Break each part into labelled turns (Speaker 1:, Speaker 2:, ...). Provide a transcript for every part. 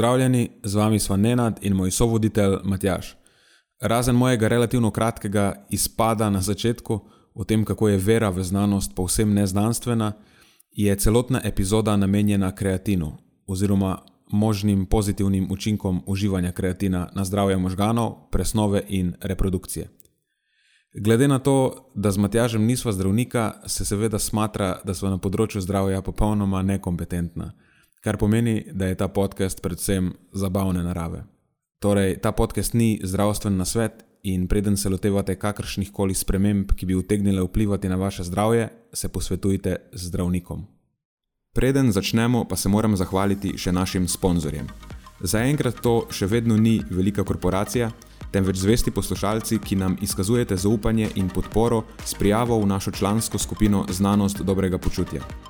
Speaker 1: Pozdravljeni, z vami smo Nenad in moj sovoditelj Matjaš. Razen mojega relativno kratkega izpada na začetku o tem, kako je vera v znanost povsem neznanstvena, je celotna epizoda namenjena kreatinu oziroma možnim pozitivnim učinkom uživanja kreatina na zdravje možganov, presnove in reprodukcije. Glede na to, da z Matjažem nisva zdravnika, se seveda smatra, da smo na področju zdravja popolnoma nekompetentna kar pomeni, da je ta podcast predvsem zabavne narave. Torej, ta podcast ni zdravstven nasvet in preden se lotevate kakršnih koli sprememb, ki bi utegnile vplivati na vaše zdravje, se posvetujte z zdravnikom. Preden začnemo, pa se moram zahvaliti še našim sponzorjem. Zaenkrat to še vedno ni velika korporacija, temveč zvesti poslušalci, ki nam izkazujete zaupanje in podporo s prijavo v našo člansko skupino Znanost dobrega počutja.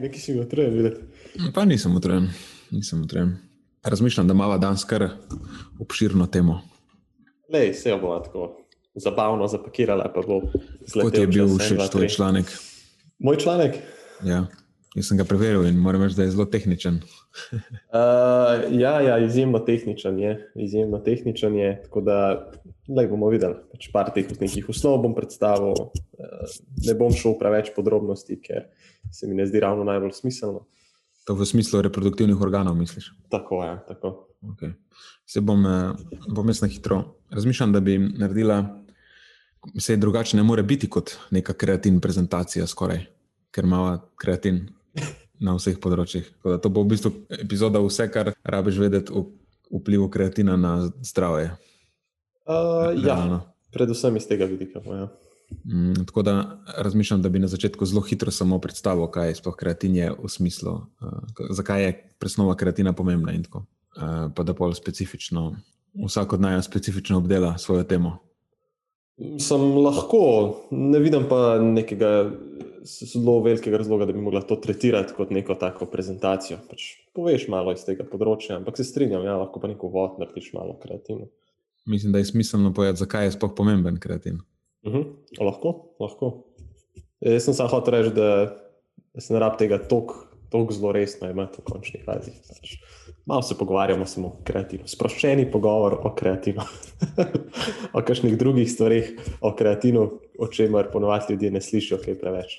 Speaker 2: Nekaj si utrujen videti.
Speaker 1: Pa nisem utrujen, nisem utrujen. Razmišljam, da imamo danes kar obširno temo.
Speaker 2: Le, vse bo tako zabavno zapakirala, pa bo
Speaker 1: zelo. Kot je bil všeč tvoj članek?
Speaker 2: Moj članek?
Speaker 1: Ja, jaz sem ga preveril in moram reči, da je zelo tehničen.
Speaker 2: uh, ja, ja, izjemno tehničen je. Izjemno tehničen je tako da le bomo videli. Pač par teh nekih osnov bom predstavil, uh, ne bom šel preveč podrobnosti, ker se mi ne zdi ravno najbolj smiselno.
Speaker 1: To v smislu reproduktivnih organov, misliš?
Speaker 2: Tako je. Ja, tako.
Speaker 1: Okay. Se bom, eh, bom jaz na hitro. Razmišljam, da bi naredila, se drugače ne more biti kot neka kreativna prezentacija, skoraj, ker ima kreativn na vseh področjih. To bo v bistvu epizoda vse, kar rabiš vedeti o vplivu kreatina na zdravje.
Speaker 2: Uh, ja, predvsem iz tega vidika. Ja.
Speaker 1: Mm, tako da razmišljam, da bi na začetku zelo hitro samo predstavil, kaj je sploh kreatinje v smislu, uh, zakaj je presnova kreatina pomembna in tako. Uh, pa da pol specifično, vsak od naj specifično obdela svojo temo.
Speaker 2: Sem lahko, ne vidim pa nekega zelo velikega razloga, da bi mogla to tretirati kot neko tako prezentacijo. Pač poveš malo iz tega področja, ampak se strinjam, ja, lahko pa neko vod narediš malo kreativno.
Speaker 1: Mislim, da je smiselno povedati, zakaj je sploh pomemben kreativno.
Speaker 2: Uh mhm. -huh. Lahko, lahko. Jaz sem samo hotel reči, da, se ne rab tega tako zelo resno imeti v končni fazi. Pač, malo se pogovarjamo samo o kreativnosti. Sproščeni pogovor o kreativnosti, o kakšnih drugih stvarih, o kreativnosti, o čemer ponovadi ljudje ne slišijo, kaj preveč.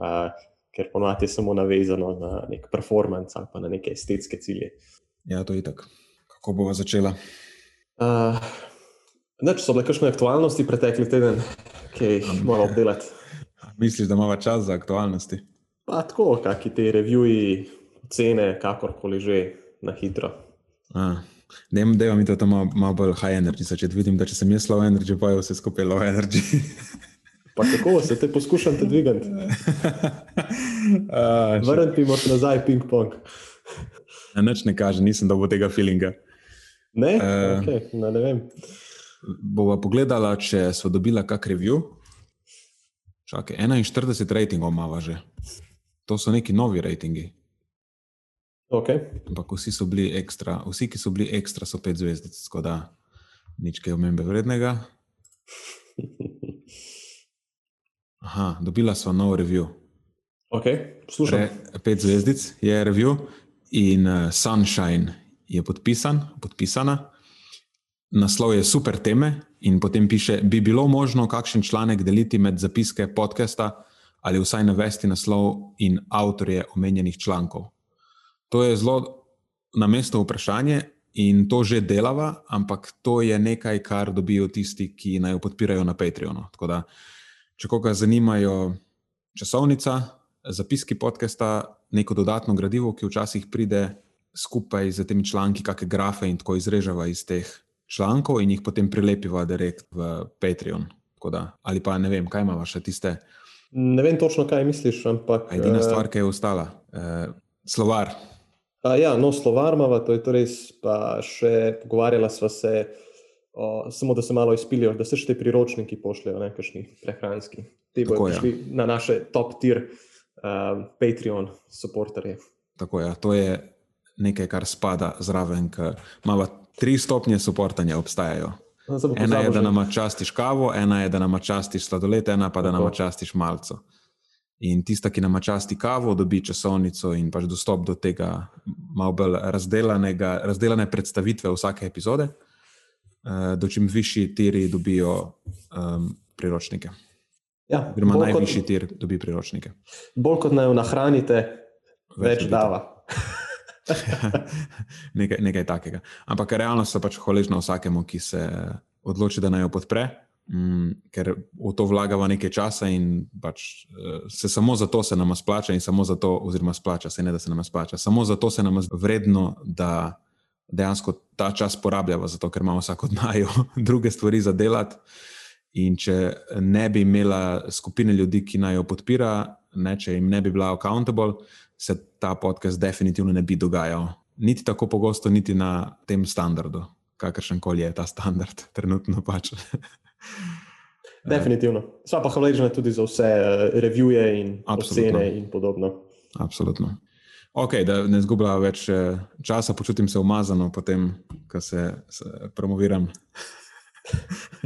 Speaker 2: Uh, ker ponovadi je samo navezano na nek performance ali pa na neke estetske cilje.
Speaker 1: Ja, to je tako. Kako bomo začela?
Speaker 2: Uh, Neč so bile kakšne aktualnosti pretekli teden, ki jih moramo obdelati.
Speaker 1: Misliš, da imamo čas za aktualnosti?
Speaker 2: Pa tako, kakšni ti reviji, cene, kakorkoli že na hitro.
Speaker 1: Ne vem, da je mi to malo, malo bolj high energy. Če vidim, da če sem jaz low energy, pa je vse skupaj low energy.
Speaker 2: pa tako se te poskušam te dvigati. Vrniti moraš nazaj ping-pong.
Speaker 1: Nič ne kaže, nisem dobil tega feelinga.
Speaker 2: Ne, uh, okay, no, ne vem.
Speaker 1: Bova pogledala, če so dobila kak review. Čakaj, 41 ratingov imamo že. To so neki novi ratingi.
Speaker 2: Okay.
Speaker 1: Ampak vsi so bili ekstra, vsi, ki so bili ekstra, so pet zvezdic, tako da nič kaj omembe vrednega. Aha, dobila so nov review.
Speaker 2: Okay, Re,
Speaker 1: pet zvezdic je review in uh, Sunshine je podpisan, podpisana naslov je super teme in potem piše, bi bilo možno kakšen članek deliti med zapiske podcasta ali vsaj navesti naslov in avtorje omenjenih člankov. To je zelo na mestu vprašanje in to že delava, ampak to je nekaj, kar dobijo tisti, ki naj jo podpirajo na Patreonu. Tako da, če koga zanimajo časovnica, zapiski podcasta, neko dodatno gradivo, ki včasih pride skupaj z temi članki, kakšne grafe in tako izrežava iz teh člankov in jih potem prilepiva direkt v Patreon. Da, ali pa ne vem, kaj ima še tiste.
Speaker 2: Ne vem točno, kaj misliš, ampak.
Speaker 1: Edina stvar, ki je ostala, eh, slovar.
Speaker 2: A, ja, no, slovar imamo, to je res. Pa še pogovarjala sva se, o, samo da se malo izpilijo, da se še te priročniki pošljajo, nekakšni prehranski. Ti bodo ja. prišli na naše top tier uh, Patreon supporterje.
Speaker 1: Tako je, ja, to je nekaj, kar spada zraven, ker imamo tri stopnje suportanja obstajajo. Ena je, da nam častiš kavo, ena je, da nam častiš sladoled, ena pa, da nam častiš malco. In tista, ki nam časti kavo, dobi časovnico in pač dostop do tega malo bolj razdeljene predstavitve vsake epizode, uh, do čim višji tiri dobijo um, priročnike.
Speaker 2: Ja,
Speaker 1: Gremo najvišji kot, tir, dobi priročnike.
Speaker 2: Bolj kot naj jo nahranite, več, več dava.
Speaker 1: nekaj, nekaj takega. Ampak realno so pač hvaležni vsakemu, ki se odloči, da naj jo podpre, mm, ker v to vlagava nekaj časa in pač uh, se samo zato se nam splača, in samo zato, oziroma splača se ne, da se nam splača. Samo zato se nam vredno, da dejansko ta čas porabljava, zato ker imamo vsak od naju druge stvari za delati. In če ne bi imela skupine ljudi, ki naj jo podpira, ne, če jim ne bi bila accountable, se ta podcast definitivno ne bi dogajal. Niti tako pogosto, niti na tem standardu, kakršen koli je ta standard, trenutno pač.
Speaker 2: definitivno. Sva pa hvaležna tudi za vse uh, revije in ocene in podobno.
Speaker 1: Absolutno. Ok, da ne zgubljam več eh, časa, počutim se umazano, potem, ko se, se promoviram.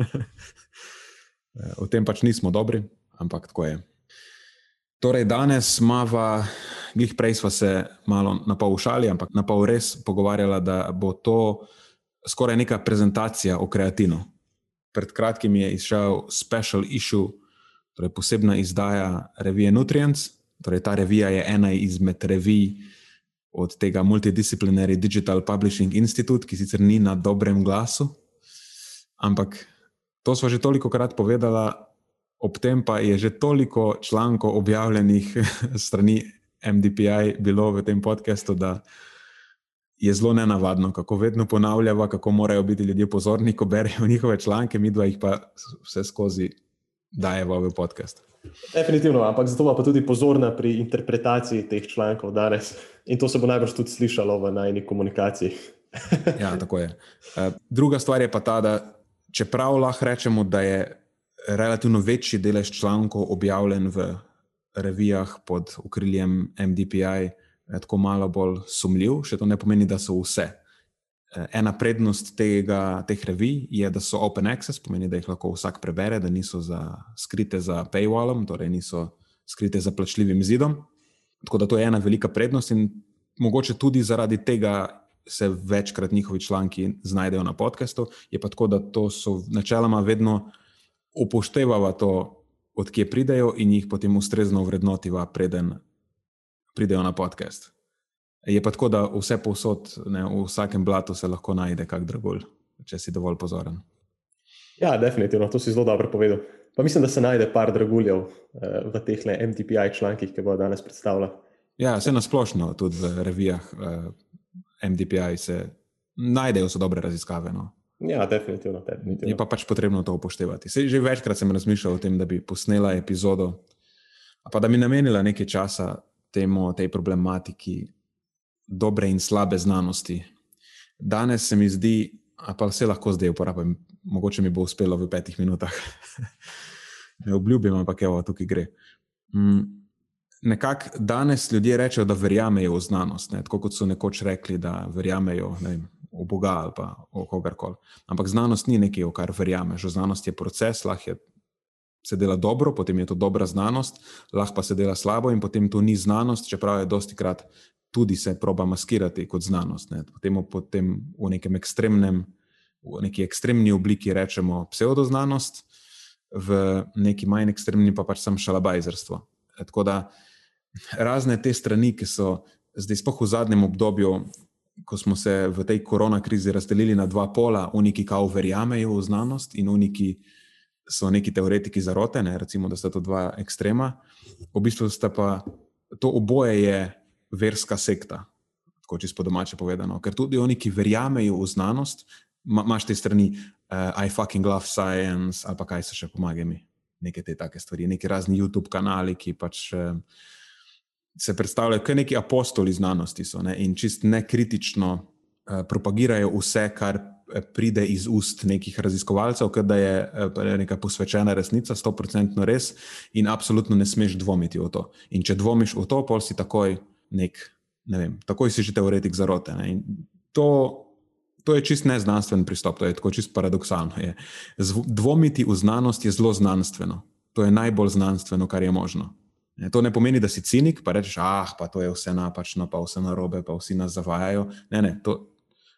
Speaker 1: v tem pač nismo dobri, ampak tako je. Torej, danes imamo glih prej smo se malo na pol ušali, ampak na pol res pogovarjali, da bo to skoraj neka prezentacija o kreatinu. Pred kratkim je izšel special issue, torej posebna izdaja revije Nutrients. Torej, ta revija je ena izmed revij od tega Multidisciplinary Digital Publishing Institute, ki sicer ni na dobrem glasu, ampak to smo že toliko krat povedali, ob tem pa je že toliko člankov objavljenih strani MDPI bilo v tem podkastu, da je zelo nenavadno, kako vedno ponavljamo, kako morajo biti ljudje pozorni, ko berijo njihove članke, mi dva jih pa vse skozi dajemo v podcast.
Speaker 2: Definitivno, ampak zato pa tudi pozorna pri interpretaciji teh člankov danes. In to se bo najbrž tudi slišalo v najni komunikaciji.
Speaker 1: ja, tako je. Eh, druga stvar je pa ta, da čeprav lahko rečemo, da je relativno večji delež člankov objavljen v revijah pod okriljem MDPI tako malo bolj sumljiv, še to ne pomeni, da so vse. Eh, ena prednost tega, teh revij je, da so open access, pomeni, da jih lahko vsak prebere, da niso za, skrite za paywallom, torej niso skrite za plačljivim zidom. Tako da to je ena velika prednost in mogoče tudi zaradi tega se večkrat njihovi članki znajdejo na podkastu. Je pa tako, da to so načeloma vedno upoštevava to odkje pridejo in jih potem ustrezno vrednotiva, preden pridejo na podcast. Je pa tako, da vse povsod, ne, v vsakem blatu se lahko najde kak dragulj, če si dovolj pozoren.
Speaker 2: Ja, definitivno, to si zelo dobro povedal. Pa mislim, da se najde par draguljev eh, v teh MTPI člankih, ki bodo danes predstavljali.
Speaker 1: Ja, vse nasplošno, tudi v revijah eh, MTPI se najdejo so dobre raziskave. No.
Speaker 2: Ja, definitivno, definitivno.
Speaker 1: Je pa pač potrebno to upoštevati. Sej, že večkrat sem razmišljal o tem, da bi posnela epizodo, pa da bi namenila nekaj časa temu, tej problematiki dobre in slabe znanosti. Danes se mi zdi, pa vse lahko zdaj uporabim, mogoče mi bo uspelo v petih minutah. ne obljubim, ampak evo, tukaj gre. Mm. Nekako danes ljudje rečejo, da verjamejo v znanost, ne? tako kot so nekoč rekli, da verjamejo ne vem, v Boga ali pa v kogarkoli. Ampak znanost ni nekaj, v kar verjameš. Znanost je proces, lahko je. Se dela dobro, potem je to dobra znanost, lahko pa se dela slabo, in potem to ni znanost, čeprav je dosti krat tudi se proba maskirati kot znanost. Ne. Potem, potem v nekem ekstremnem, v neki ekstremni obliki rečemo pseudoznanost, v neki manj ekstremni pa pač sem šalabajzerstvo. Tako da razne te strani, ki so zdaj spoh v zadnjem obdobju, ko smo se v tej korona krizi razdelili na dva pola, uniki, ki verjamejo v znanost in uniki, so neki teoretiki zarote, ne? recimo, da sta to dva ekstrema. V bistvu sta pa to oboje je verska sekta, tako čisto domače povedano. Ker tudi oni, ki verjamejo v znanost, imaš te strani, uh, I fucking love science, ali pa kaj se še pomaga mi, neke te take stvari, neki razni YouTube kanali, ki pač. Uh, Se predstavljajo kot neki apostoli znanosti so, ne, in čist nekritično uh, propagirajo vse, kar pride iz ust nekih raziskovalcev, da je uh, neka posvečena resnica, sto procentno res, in absolutno ne smeš dvomiti v to. In če dvomiš v to, pol si takoj nek ne vem, takoj si že teoretik zarote. To, to je čist neznanstven pristop, to je tako čist paradoksalno. Dvomiti v znanost je zelo znanstveno. To je najbolj znanstveno, kar je možno. Ne, to ne pomeni, da si cinik, pa rečeš, ah, pa to je vse napačno, pa vse narobe, pa vsi nas zavajajo. Ne, ne, to,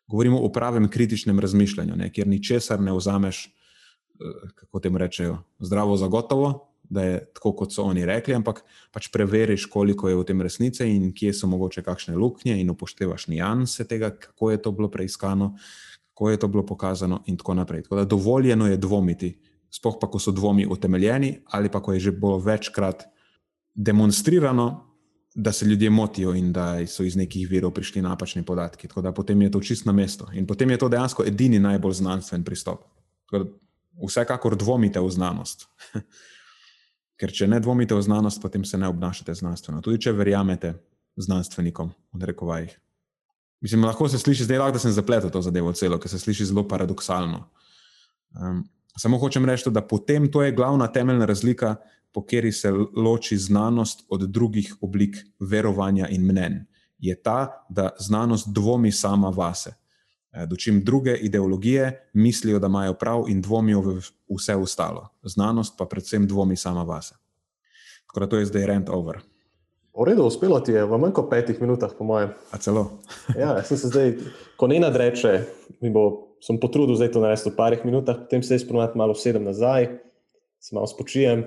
Speaker 1: govorimo o pravem kritičnem razmišljanju, ne, kjer ničesar ne vzameš, eh, kako temu rečejo, zdravo za gotovo, da je tako, kot so oni rekli, ampak pač preveriš, koliko je v tem resnice in kje so mogoče kakšne luknje, in upoštevaš nijanse tega, kako je to bilo preiskano, kako je to bilo pokazano, in tako naprej. Tako da dovoljeno je dvomiti, spoh pa, ko so dvomi utemeljeni, ali pa ko je že bilo večkrat demonstrirano. Da se ljudje motijo in da so iz nekih virov prišli napačni podatki. Tako da potem je to čisto na mestu. In potem je to dejansko edini najbolj znanstven pristop. Vsekakor dvomite v znanost. Ker če ne dvomite v znanost, potem se ne obnašate znanstveno. Tudi če verjamete znanstvenikom, odrekovajih. Mislim, lahko se sliši zdaj, da sem zapletel to zadevo celo, ker se sliši zelo paradoksalno. Um, samo hočem reči, da potem to je glavna temeljna razlika, po kateri se loči znanost od drugih oblik verovanja in mnen. Je ta, da znanost dvomi sama vase. Eh, dočim druge ideologije mislijo, da imajo prav in dvomijo v vse ostalo. Znanost pa predvsem dvomi sama vase. Tako da to je zdaj rent over.
Speaker 2: V redu, uspelo ti je v manj kot petih minutah, po mojem.
Speaker 1: A celo.
Speaker 2: ja, sem se zdaj, ko ne nadreče, mi bo, sem potrudil zdaj to narediti v parih minutah, potem se izpolnjam malo sedem nazaj, se malo spočijem.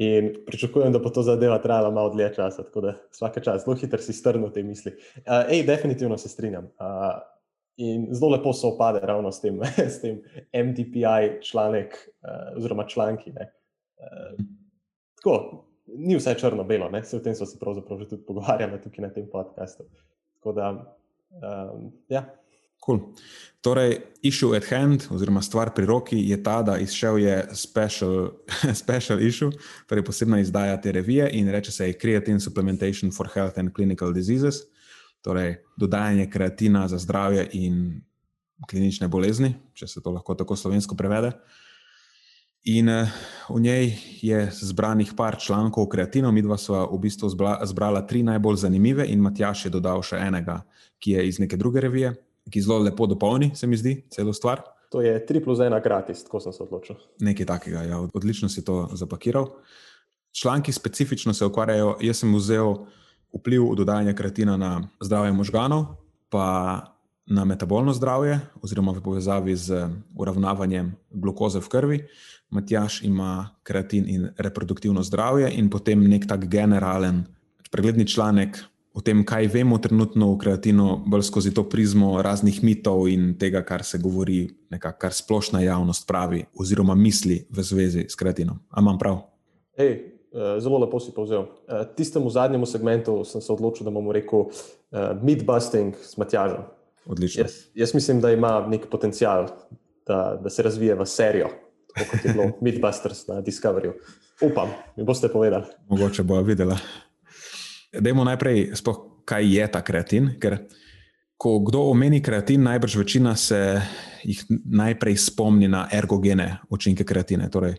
Speaker 2: In pričakujem, da bo to zadeva trajala malo dlje časa, tako da vsake čas zelo hitro si strnil te misli. Uh, ej, definitivno se strinjam. Uh, In zelo lepo se opade ravno s tem, s tem MDPI članek, uh, oziroma članki. Uh, tako, ni vse črno-belo, vse o tem smo se pravzaprav že tudi pogovarjali tukaj na tem podkastu. Tako da, um, ja.
Speaker 1: Cool. Torej, issue at hand, oziroma stvar pri roki, je ta, da izšel je special, special issue, torej posebna izdaja te revije in reče se: Creatine Supplementation for Health and Clinical Diseases. Torej dodajanje kreatina za zdravje in klinične bolezni, če se to lahko tako slovensko prevede. In eh, v njej je zbranih par člankov o kreatinu, mi dva sva v bistvu zbrala tri najbolj zanimive, in Matjaš je dodal še enega, ki je iz neke druge revije, ki zelo lepo dopolni, se mi zdi, celo stvar.
Speaker 2: To je 3 plus 1 gratis, tako sem se odločil.
Speaker 1: Nekaj takega, ja, odlično si to zapakiral. Članki specifično se ukvarjajo, jaz sem vzel vpliv dodajanja kreatina na zdravje možganov, pa na metabolno zdravje, oziroma v povezavi z uravnavanjem glukoze v krvi. Matjaš ima kreatin in reproduktivno zdravje, in potem nek tak generalen, pregledni članek o tem, kaj vemo trenutno o kreatinu, bolj skozi to prizmo raznih mitov in tega, kar se govori, nekak, kar splošna javnost pravi, oziroma misli v zvezi s kreatinom. Amam prav?
Speaker 2: Hej, Eh, zelo lepo si povzel. Uh, tistemu zadnjemu segmentu sem se odločil, da bomo rekel eh, midbusting s Matjažem.
Speaker 1: Odlično.
Speaker 2: Jaz, jaz mislim, da ima nek potencial, da, da se razvije v serijo, kot je bilo Midbusters na Discoveryju. Upam, mi boste povedali.
Speaker 1: Mogoče bo videla. Dajmo najprej, spoh, kaj je ta kreatin. Ker ko kdo omeni kreatin, najbrž večina se jih najprej spomni na ergogene učinke kreatine. Torej,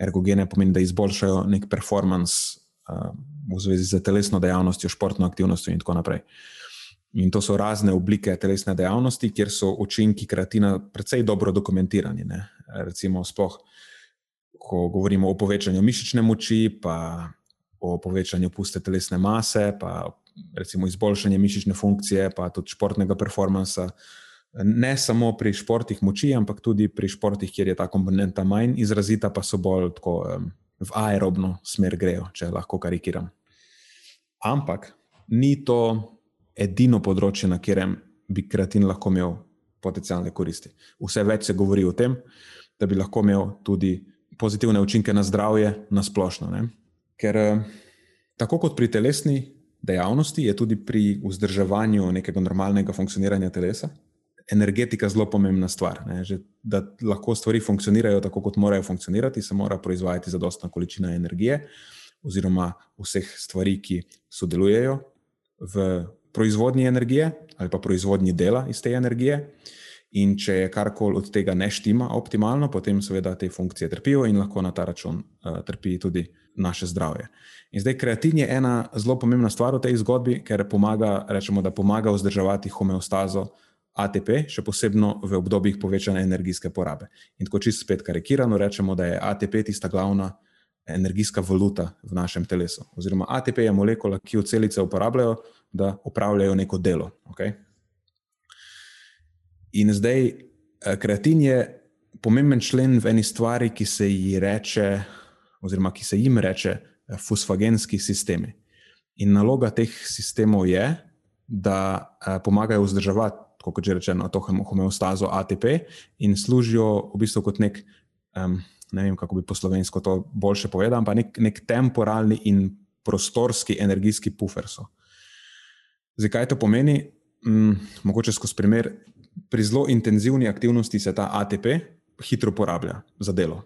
Speaker 1: ergogene pomeni, da izboljšajo nek performance uh, v zvezi z telesno dejavnostjo, športno aktivnostjo in tako naprej. In to so razne oblike telesne dejavnosti, kjer so učinki kreatina precej dobro dokumentirani. Ne? Recimo, sploh, ko govorimo o povečanju mišične moči, pa o povečanju puste telesne mase, pa recimo izboljšanje mišične funkcije, pa tudi športnega performansa. Ne samo pri športih moči, ampak tudi pri športih, kjer je ta komponenta manj izrazita, pa so bolj tako um, v aerobno smer grejo, če lahko karikiram. Ampak ni to edino področje, na katerem bi kreatin lahko imel potencijalne koristi. Vse več se govori o tem, da bi lahko imel tudi pozitivne učinke na zdravje, na splošno. Ne? Ker tako kot pri telesni dejavnosti, je tudi pri vzdrževanju nekega normalnega funkcioniranja telesa energetika zelo pomembna stvar. Že, da lahko stvari funkcionirajo tako, kot morajo funkcionirati, se mora proizvajati zadostna količina energije, oziroma vseh stvari, ki sodelujejo v proizvodnji energije ali pa proizvodnji dela iz te energije. In če je karkoli od tega ne štima optimalno, potem seveda te funkcije trpijo in lahko na ta račun uh, trpi tudi naše zdravje. In zdaj, kreatin je ena zelo pomembna stvar v tej zgodbi, ker pomaga, rečemo, da pomaga vzdrževati homeostazo ATP, še posebej v obdobjih povečane energijske porabe. In tako čisto spet karikirano rečemo, da je ATP tista glavna energijska valuta v našem telesu. Oziroma, ATP je molekula, ki jo celice uporabljajo, da upravljajo neko delo. Okay? In zdaj, eh, kreatin je pomemben člen v eni stvari, ki se ji reče, oziroma ki se jim reče, eh, fosfagenski sistemi. In naloga teh sistemov je, da eh, pomagajo vzdrževati, kot že rečeno, to homeostazo ATP in služijo v bistvu kot nek, ne vem kako bi po slovensko to boljše povedal, pa nek, nek temporalni in prostorski energijski pufer. So. Zakaj to pomeni? Mm, mogoče skozi primer, pri zelo intenzivni aktivnosti se ta ATP hitro uporablja za delo.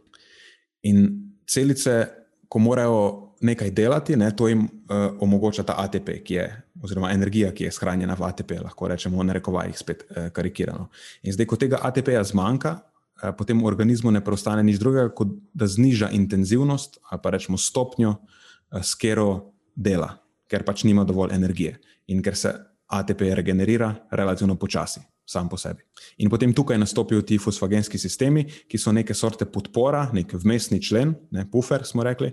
Speaker 1: In celice, ko morajo nekaj delati, ne, to jim uh, omogoča ta ATP, ki je, oziroma energija, ki je shranjena v ATP, lahko rečemo, na rekovajih, spet uh, karikirano. In zdaj, ko tega ATP-ja zmanjka, uh, potem v organizmu ne preostane nič drugega, kot da zniža intenzivnost ali pa rečemo stopnjo, uh, skero dela, ker pač nima dovolj energije in ker se ATP regenerira relativno počasi sam po sebi. In potem tukaj nastopijo ti fosfagenski sistemi, ki so neke sorte podpora, nek vmesni člen, ne pufer, smo rekli,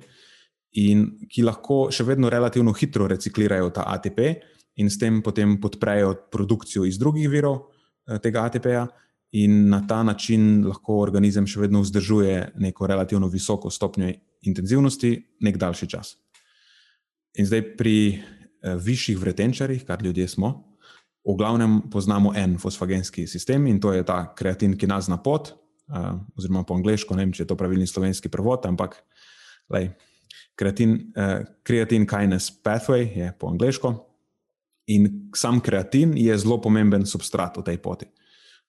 Speaker 1: in ki lahko še vedno relativno hitro reciklirajo ta ATP in s tem potem podprejo produkcijo iz drugih virov eh, tega ATP-ja. In na ta način lahko organizem še vedno vzdržuje neko relativno visoko stopnjo intenzivnosti, nek daljši čas. In zdaj pri eh, višjih vretenčarjih, kar ljudje smo, v glavnem poznamo en fosfagenski sistem in to je ta kreatin kinazna pot, uh, oziroma po angliško, ne vem, če je to pravilni slovenski prevod, ampak lej, kreatin, uh, kreatin kinase pathway je po angliško. In sam kreatin je zelo pomemben substrat v tej poti.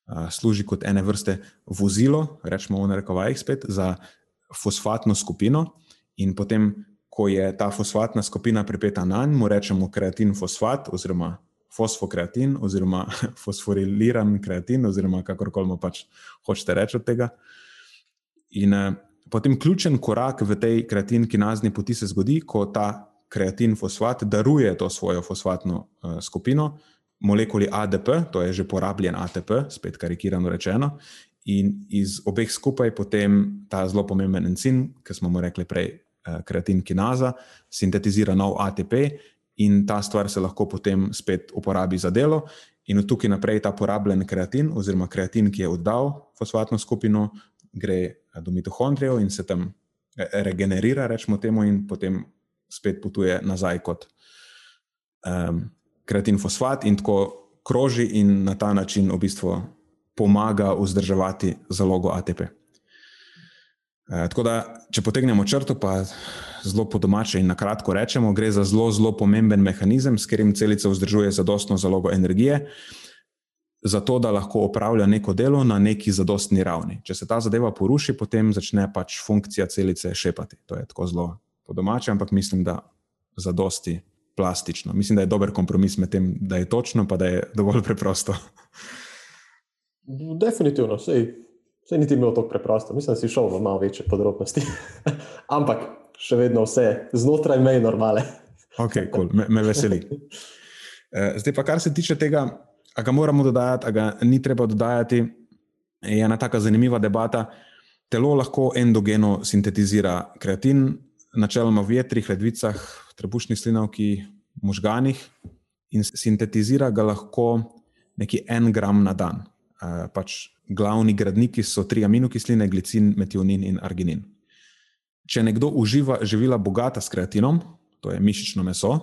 Speaker 1: Uh, služi kot ene vrste vozilo, rečemo v narekovajih spet, za fosfatno skupino, in potem, ko je ta fosfatna skupina pripeta na njo, mu rečemo kreatin fosfat, oziroma fosfokreatin, oziroma fosforiliran kreatin, oziroma kakorkoli pač hočete reči od tega. In uh, potem ključen korak v tej kreatin kinazni poti se zgodi, ko ta kreatin fosfat daruje to svojo fosfatno uh, skupino molekuli ADP, to je že porabljen ATP, spet karikirano rečeno. In iz obeh skupaj potem ta zelo pomemben encim, ki smo mu rekli prej, uh, kreatin kinaza, sintetizira nov ATP in ta stvar se lahko potem spet uporabi za delo. In od tukaj naprej ta porabljen kreatin, oziroma kreatin, ki je oddal fosfatno skupino, gre eh, do mitohondrijev in se tam eh, regenerira, rečemo temu, in potem spet potuje nazaj kot um, kreatin fosfat in tako kroži in na ta način v bistvu pomaga vzdrževati zalogo ATP. E, tako da, če potegnemo črto, pa zelo po domače in na kratko rečemo, gre za zelo, zelo pomemben mehanizem, s katerim celica vzdržuje zadostno zalogo energije, zato da lahko opravlja neko delo na neki zadostni ravni. Če se ta zadeva poruši, potem začne pač funkcija celice šepati. To je tako zelo po domače, ampak mislim, da zadosti plastično. Mislim, da je dober kompromis med tem, da je točno, pa da je dovolj preprosto.
Speaker 2: Definitivno, sej Vse niti bilo tako preprosto, mislim, da si šel v malo večje podrobnosti. Ampak še vedno vse znotraj meje normale.
Speaker 1: ok, cool. me, me veseli. Eh, zdaj pa, kar se tiče tega, ali ga moramo dodajati, ali ga ni treba dodajati, je ena tako zanimiva debata. Telo lahko endogeno sintetizira kreatin, načeloma v jetrih, ledvicah, trebušnih slinavki, možganih, in sintetizira ga lahko neki en gram na dan. Uh, pač glavni gradniki so tri aminokisline, glicin, metionin in arginin. Če nekdo uživa živila bogata s kreatinom, to je mišično meso,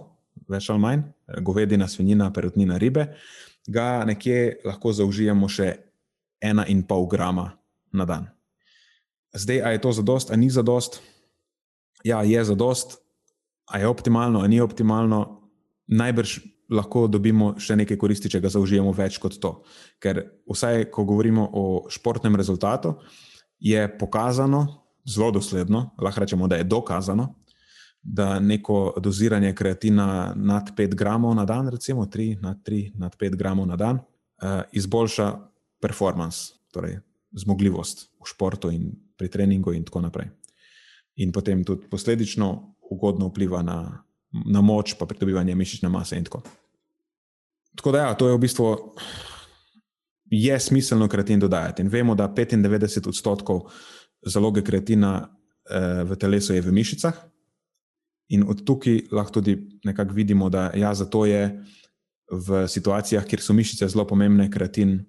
Speaker 1: več ali manj, govedina, svinjina, perutnina, ribe, ga nekje lahko zaužijemo še 1,5 grama na dan. Zdaj, a je to zadost, a ni zadost? Ja, je zadost, a je optimalno, a ni optimalno. Najbrž lahko dobimo še nekaj koristi, če ga zaužijemo več kot to. Ker vsaj, ko govorimo o športnem rezultatu, je pokazano, zelo dosledno, lahko rečemo, da je dokazano, da neko doziranje kreatina nad 5 gramov na dan, recimo 3 nad 3 nad 5 gramov na dan, uh, izboljša performance, torej zmogljivost v športu in pri treningu, in tako naprej. In potem tudi posledično ugodno vpliva na, na moč, pa pridobivanje mišične mase in tako. Tako da, ja, to je v bistvu. Je smiselno kreatin dodajati. In vemo, da 95 odstotkov zaloge kreatina eh, v telesu je v mišicah, in od tukaj lahko tudi nekako vidimo, da ja, zato je v situacijah, kjer so mišice zelo pomembne, kreatin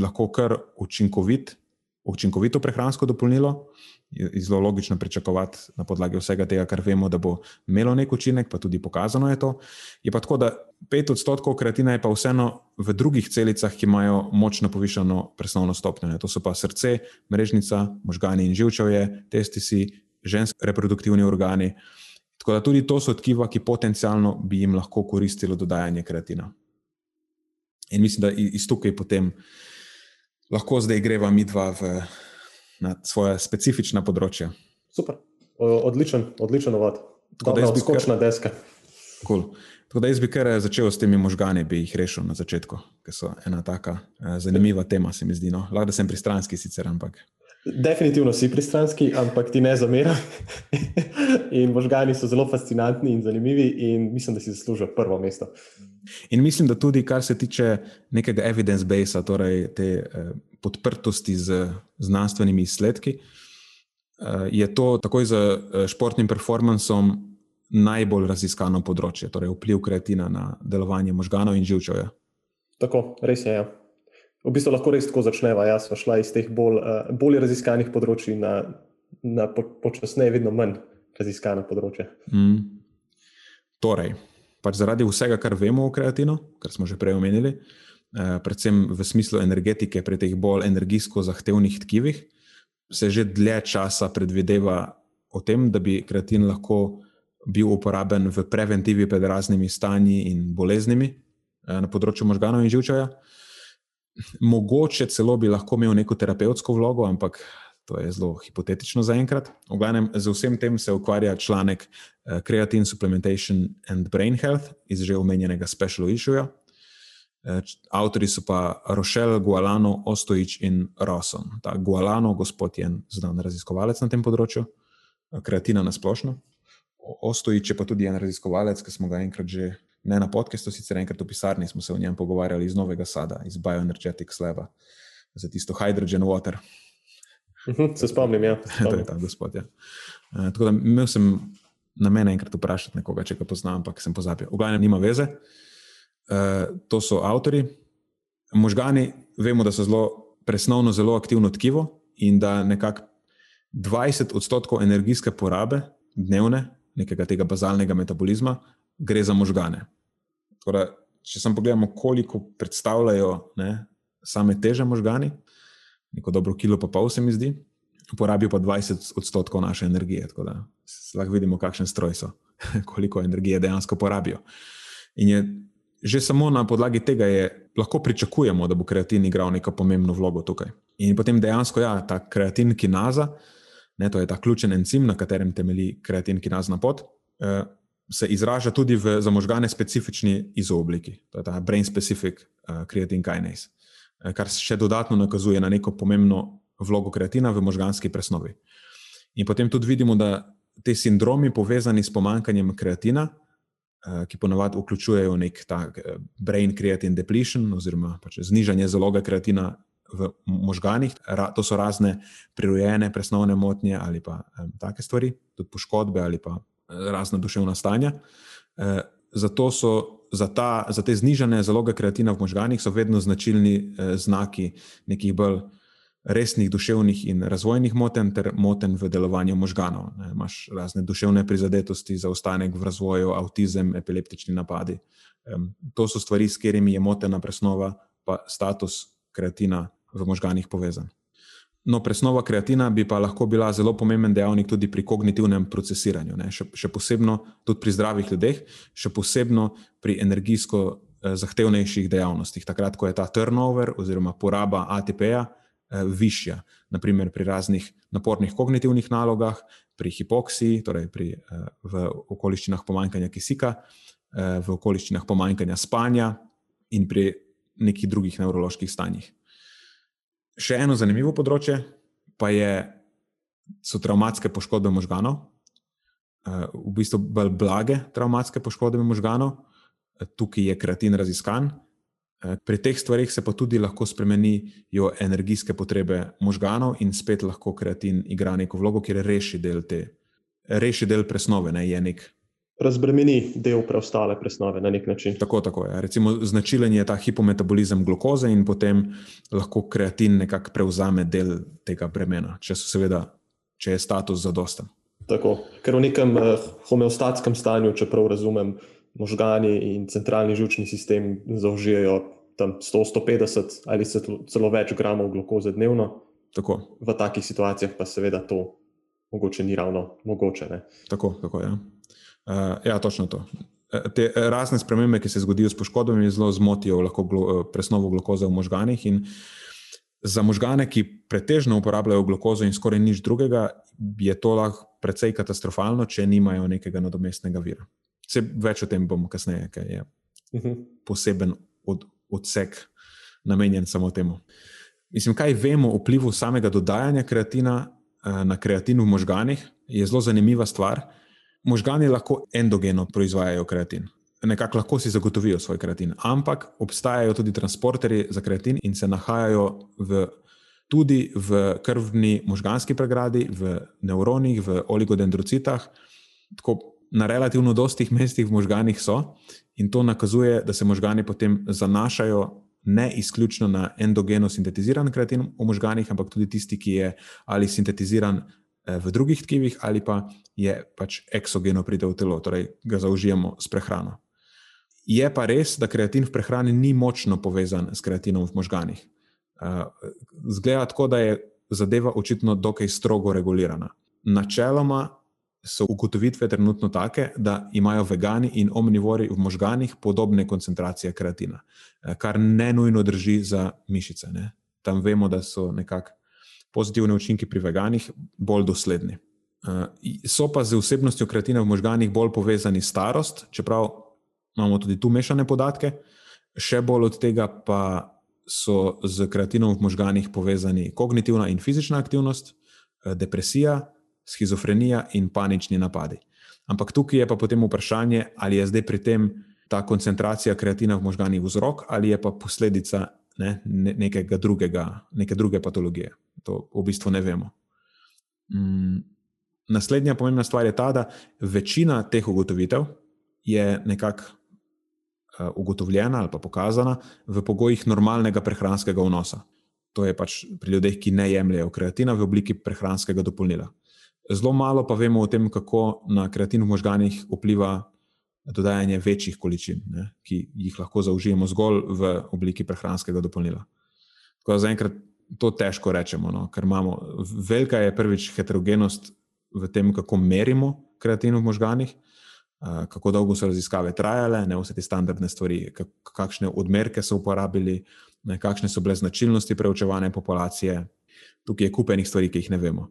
Speaker 1: lahko kar učinkovit, učinkovito prehransko dopolnilo. Je zelo logično pričakovati na podlagi vsega tega, kar vemo, da bo imelo nek učinek, pa tudi pokazano je to. Je pa tako, da 5 odstotkov kreatina je pa vseeno v drugih celicah, ki imajo močno povišeno presnovno stopnjo. To so pa srce, mrežnica, možgani in živčevje, testisi, ženski reproduktivni organi. Tako da tudi to so tkiva, ki potencialno bi jim lahko koristilo dodajanje kreatina. In mislim, da iz tukaj potem lahko zdaj greva mi dva v svoje specifična področja.
Speaker 2: Super, odličen, odličen uvod. Tako da jaz bi skočil na deske.
Speaker 1: Cool. Tako da jaz bi kar začel s temi možgani, bi jih rešil na začetku, ker so ena taka eh, zanimiva tema, se mi zdi. No. Lahko sem pristranski sicer, ampak.
Speaker 2: Definitivno si pristranski, ampak ti ne zameram. in možgani so zelo fascinantni in zanimivi, in mislim, da si zaslužijo prvo mesto.
Speaker 1: In mislim, da tudi kar se tiče nekega evidence-based, torej te eh, podprtosti z znanstvenimi izsledki, eh, je to takoj z eh, športnim performancem najbolj raziskano področje, torej vpliv kreatina na delovanje možganov in živčevja.
Speaker 2: Tako, res je. Ja. V bistvu lahko res tako začneva. Jaz sem šla iz teh bolj, uh, bolj raziskanih področji na, na po, počasneje, vedno manj raziskana področja. Mm.
Speaker 1: Torej, pač zaradi vsega, kar vemo o kreatinu, kar smo že prej omenili, uh, predvsem v smislu energetike pri teh bolj energijsko zahtevnih tkivih, se že dlje časa predvideva o tem, da bi kreatin lahko bil uporaben v preventivi pred raznimi stanji in boleznimi uh, na področju možganov in živčevja mogoče celo bi lahko imel neko terapevtsko vlogo, ampak to je zelo hipotetično zaenkrat. V glavnem, z vsem tem se ukvarja članek uh, Creatine Supplementation and Brain Health iz že omenjenega Special Issue. Uh, avtori so pa Rochelle, Gualano, Ostojič in Rosson. Ta Gualano, gospod je znan raziskovalec na tem področju, uh, kreatina na splošno. Ostojič je pa tudi en raziskovalec, ki smo ga enkrat že ne na podkastu, sicer enkrat v pisarni smo se o njem pogovarjali iz Novega Sada, iz Bioenergetics Laba, za tisto Hydrogen Water.
Speaker 2: Mhm, se spomnim, ja.
Speaker 1: to je ta gospod. Ja. Uh, tako da imel sem na mene enkrat vprašati nekoga, če ga poznam, ampak sem pozabil. V glavnem, nima veze. Uh, to so avtori. Možgani, vemo, da so zelo presnovno, zelo aktivno tkivo in da nekako 20 odstotkov energijske porabe dnevne, nekega tega bazalnega metabolizma, gre za možgane. Torej, če samo pogledamo, koliko predstavljajo ne, same teže možgani, neko dobro kilo, pa pol se mi zdi, porabijo pa 20 odstotkov naše energije. Tako da lahko vidimo, kakšen stroj so, koliko energije dejansko porabijo. In je že samo na podlagi tega, je, lahko pričakujemo, da bo kreatin igral neko pomembno vlogo tukaj. In potem dejansko, ja, ta kreatin kinaza, ne, to je ta ključen encim, na katerem temelji kreatin kinazna pot. Eh, se izraža tudi v za možgane specifični izoobliki, to je ta brain specific uh, creatine kinase, uh, kar še dodatno nakazuje na neko pomembno vlogo kreatina v možganski presnovi. In potem tudi vidimo, da te sindromi povezani s pomankanjem kreatina, uh, ki ponavadi vključujejo nek ta brain creatine depletion oziroma pač znižanje zaloga kreatina. V možganih, to so razne prirojene presnovne motnje ali pa um, take stvari, tudi poškodbe ali pa razna duševna stanja. Eh, zato so za, ta, za te znižene zaloge kreatina v možganjih vedno značilni eh, znaki nekih bolj resnih duševnih in razvojnih motenj, ter motenj v delovanju možganov. Ne, imaš razne duševne prizadetosti, zaostanek v razvoju, avtizem, epileptični napadi. Um, to so stvari, s katerimi je motena presnova, pa status kreatina v možganih povezan. No, presnova kreatina bi pa lahko bila zelo pomemben dejavnik tudi pri kognitivnem procesiranju, še, še posebno tudi pri zdravih ljudeh, še posebno pri energijsko eh, zahtevnejših dejavnostih. Takrat, ko je ta turnover oziroma poraba ATP-ja eh, višja, naprimer pri raznih napornih kognitivnih nalogah, pri hipoksiji, torej pri, eh, v okoliščinah pomanjkanja kisika, eh, v okoliščinah pomanjkanja spanja in pri nekih drugih nevroloških stanjih. Še eno zanimivo področje pa je, so traumatske poškodbe možganov, eh, v bistvu bolj blage traumatske poškodbe možganov, eh, tukaj je kreatin raziskan. Eh, pri teh stvarih se pa tudi lahko spremenijo energijske potrebe možganov, in spet lahko kreatin igra neko vlogo, ker reši del te, reši del presnove, ne je nek
Speaker 2: razbremeni del preostale presnove na nek način.
Speaker 1: Tako, tako je. Recimo, značilen je ta hipometabolizem glukoze in potem lahko kreatin nekako prevzame del tega bremena, če, seveda, če je status zadosten.
Speaker 2: Tako, ker v nekem uh, homeostatskem stanju, če prav razumem, možgani in centralni žilčni sistem zaužijajo tam 100-150 ali celo več gramov glukoze dnevno.
Speaker 1: Tako.
Speaker 2: V takih situacijah pa seveda to mogoče ni ravno mogoče. Ne?
Speaker 1: Tako, tako je. Ja. Uh, ja, točno to. Eh, te razne spremembe, ki se zgodijo s poškodbami, zelo zmotijo lahko eh, presnovo glukoze v možganih. Za možgane, ki pretežno uporabljajo glukozo in skoraj nič drugega, je to lahko precej katastrofalno, če nimajo nekega nadomestnega vira. Vse več o tem bomo kasneje, ker je uh mhm. -huh. poseben od, odsek namenjen samo temu. Mislim, kaj vemo o vplivu samega dodajanja kreatina na kreatin v možganih, je zelo zanimiva stvar. Možgani lahko endogeno proizvajajo kreatin, nekako lahko si zagotovijo svoj kreatin, ampak obstajajo tudi transporterji za kreatin in se nahajajo v, tudi v krvni možganski pregradi, v nevronih, v oligodendrocitah. Tako na relativno dostih mestih v možganih so, in to nakazuje, da se možgani potem zanašajo ne izključno na endogeno sintetiziran kreatin v možganih, ampak tudi tisti, ki je ali sintetiziran v drugih tkivih, ali pa je pač eksogeno pride v telo, torej ga zaužijemo s prehrano. Je pa res, da kreatin v prehrani ni močno povezan s kreatinom v možganih. Eh, zgleda tako, da je zadeva očitno dokaj strogo regulirana. Načeloma so ugotovitve trenutno take, da imajo vegani in omnivori v možganih podobne koncentracije kreatina, eh, kar ne nujno drži za mišice. Ne? Tam vemo, da so nekako pozitivne učinke pri veganih bolj dosledni. Uh, so pa z vsebnostjo kreatina v možganih bolj povezani starost, čeprav imamo tudi tu mešane podatke, še bolj od tega pa so z kreatinom v možganih povezani kognitivna in fizična aktivnost, uh, depresija, schizofrenija in panični napadi. Ampak tukaj je pa potem vprašanje, ali je zdaj pri tem ta koncentracija kreatina v možganih vzrok ali je pa posledica ne, nekega drugega, neke druge patologije. To v bistvu ne vemo. Mm, naslednja pomembna stvar je ta, da večina teh ugotovitev je nekako uh, ugotovljena ali pa pokazana v pogojih normalnega prehranskega vnosa. To je pač pri ljudeh, ki ne jemljajo kreatina v obliki prehranskega dopolnila. Zelo malo pa vemo o tem, kako na kreatin v možganjih vpliva dodajanje večjih količin, ne, ki jih lahko zaužijemo zgolj v obliki prehranskega dopolnila. Tako da zaenkrat to težko rečemo, no, ker imamo velika je prvič heterogenost v tem, kako merimo kreatin v možganih, kako dolgo so raziskave trajale, ne vse te standardne stvari, kakšne odmerke so uporabili, ne, kakšne so bile značilnosti preučevanja populacije. Tukaj je kupenih stvari, ki jih ne vemo.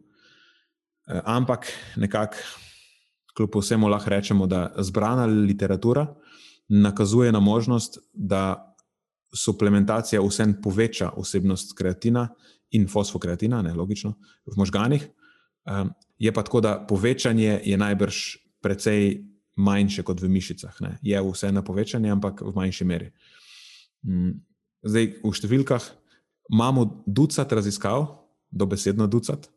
Speaker 1: Ampak nekako kljub vsemu lahko rečemo, da zbrana literatura nakazuje na možnost, da suplementacija vsem poveča vsebnost kreatina in fosfokreatina, ne logično, v možganih. Um, je pa tako, da povečanje je najbrž precej manjše kot v mišicah. Ne. Je vse na povečanje, ampak v manjši meri. Um, zdaj, v številkah imamo ducat raziskav, dobesedno ducat,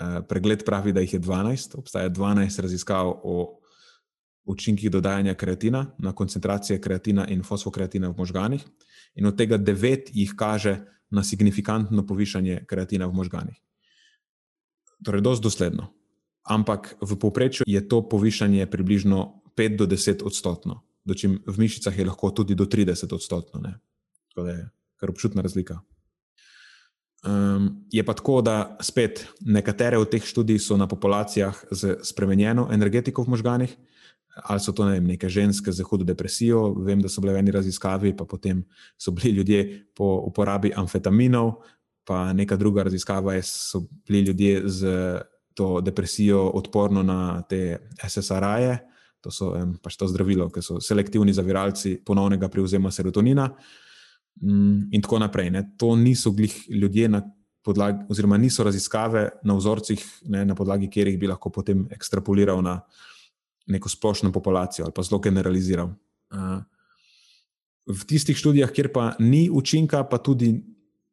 Speaker 1: Eh, pregled pravi, da jih je 12, obstaja 12 raziskav o učinkih dodajanja kreatina na koncentracije kreatina in fosfokreatina v možganih, in od tega 9 jih kaže, na signifikantno povišanje kreatina v možganih. Torej, dosti dosledno. Ampak v povprečju je to povišanje približno 5 do 10 odstotno, dočim v mišicah je lahko tudi do 30 odstotno. Ne? Tako da je kar občutna razlika. Um, je pa tako, da spet nekatere od teh študij so na populacijah z spremenjeno energetiko v možganih, ali so to ne vem, neke ženske z hudo depresijo. Vem, da so bile v eni raziskavi, pa potem so bili ljudje po uporabi amfetaminov, pa neka druga raziskava je, so bili ljudje z to depresijo odporno na te SSRI-je, to so um, pač to zdravilo, ki so selektivni zaviralci ponovnega prevzema serotonina. Mm, in tako naprej. Ne. To niso glih ljudje na podlagi, oziroma niso raziskave na vzorcih, ne, na podlagi katerih bi lahko potem ekstrapoliral na neko splošno populacijo ali pa zelo generaliziral. V tistih študijah, kjer pa ni učinka, pa tudi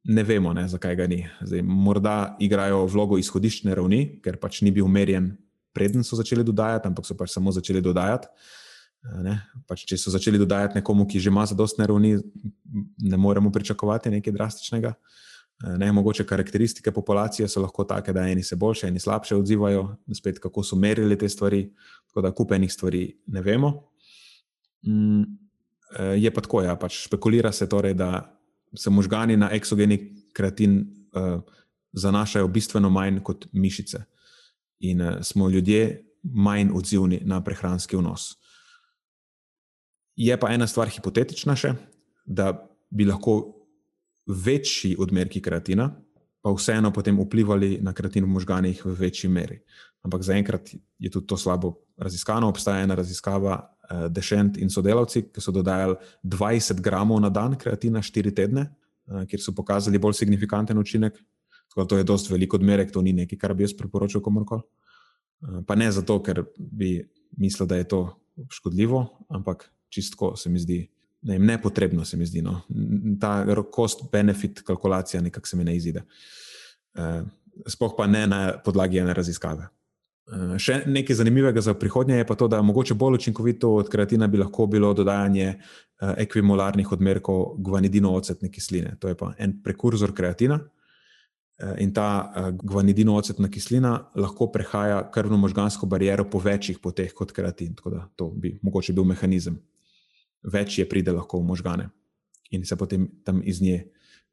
Speaker 1: ne vemo, ne, zakaj ga ni. Zdaj, morda igrajo vlogo izhodiščne ravni, ker pač ni bil merjen, preden so začeli dodajati, ampak so pač samo začeli dodajati. Pač, če so začeli dodajati nekomu, ki že ima zadostne ravni, ne moremo pričakovati nekaj drastičnega. Ne, mogoče karakteristike populacije so lahko take, da eni se boljše, eni slabše odzivajo, spet kako so merili te stvari, tako da kupenih stvari ne vemo. Mm, e, je pa tako, ja, pač špekulira se torej, da se možgani na eksogeni kreatin uh, zanašajo bistveno manj kot mišice in uh, smo ljudje manj odzivni na prehranski vnos. Je pa ena stvar hipotetična še, da bi lahko večji odmerki kreatina, pa vseeno potem vplivali na kreatin v možganjih v večji meri. Ampak zaenkrat je tudi to slabo raziskano. Obstaja ena raziskava, uh, Dešent in sodelavci, ki so dodajali 20 gramov na dan kreatina 4 tedne, uh, kjer so pokazali bolj signifikanten učinek. Tako da to je dosti velik odmerek, to ni nekaj, kar bi jaz priporočil komorkoli. Uh, pa ne zato, ker bi mislil, da je to škodljivo, ampak čistko se mi zdi ne, nepotrebno, se mi zdi. No. Ta cost-benefit kalkulacija nekako se mi ne izide. Uh, sploh pa ne na podlagi ene raziskave. Uh, še nekaj zanimivega za prihodnje je pa to, da mogoče bolj učinkovito od kreatina bi lahko bilo dodajanje uh, ekvimularnih odmerkov guanidino-ocetne kisline. To je pa en prekurzor kreatina. In ta guanidino-ocetna kislina lahko prehaja krvno-možgansko bariero po večjih poteh kot kreatin. Tako da to bi mogoče bil mehanizem več je pride lahko v možgane in se potem tam iz nje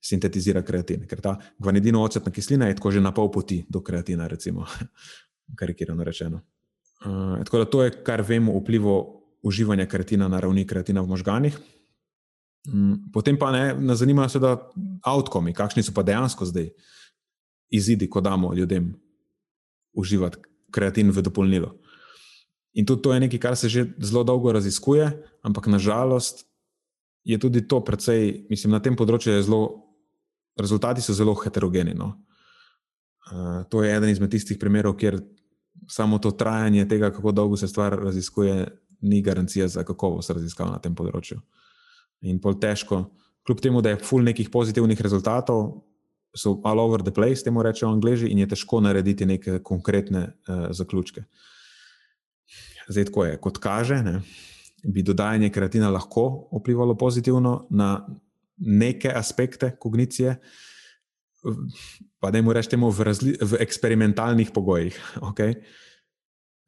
Speaker 1: sintetizira kreatin. Ker ta gvanidino-ocetna kislina je tako že na pol poti do kreatina, recimo, karikirano rečeno. Uh, tako da to je, kar vemo o vplivu uživanja kreatina na ravni kreatina v možganih. Um, potem pa ne, nas zanimajo seveda outcomi, kakšni so pa dejansko zdaj izidi, ko damo ljudem uživati kreatin v dopolnilo. In tudi to je nekaj, kar se že zelo dolgo raziskuje, ampak nažalost je tudi to precej, mislim, na tem področju je zelo, rezultati so zelo heterogeni. No. Uh, to je eden izmed tistih primerov, kjer samo to trajanje tega, kako dolgo se stvar raziskuje, ni garancija za kakovost raziskav na tem področju. In pol težko, kljub temu, da je full nekih pozitivnih rezultatov. So all over the place, temu rečejo angliži, in je težko narediti neke konkretne uh, zaključke. Uh, Zdaj, tako je, kot kaže, ne, bi dodajanje kreatina lahko vplivalo pozitivno na neke aspekte kognicije, pa da jim rečemo v, v eksperimentalnih pogojih. Okay?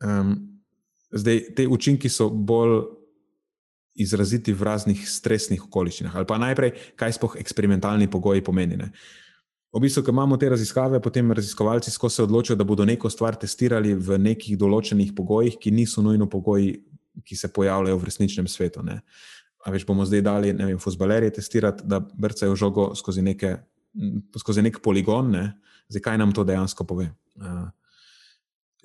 Speaker 1: Um, zdaj, te učinki so bolj izraziti v raznih stresnih okoliščinah. Ali pa najprej, kaj sploh eksperimentalni pogoji pomenijo. V bistvu, ko imamo te raziskave, potem raziskovalci se odločijo, da bodo neko stvar testirali v nekih določenih pogojih, ki niso nujno pogoji, ki se pojavljajo v resničnem svetu. Ne. A več bomo zdaj dali, ne vem, fusbalerje testirati, da brcajo žogo skozi, neke, skozi nek poligon, ne. zdaj kaj nam to dejansko pove.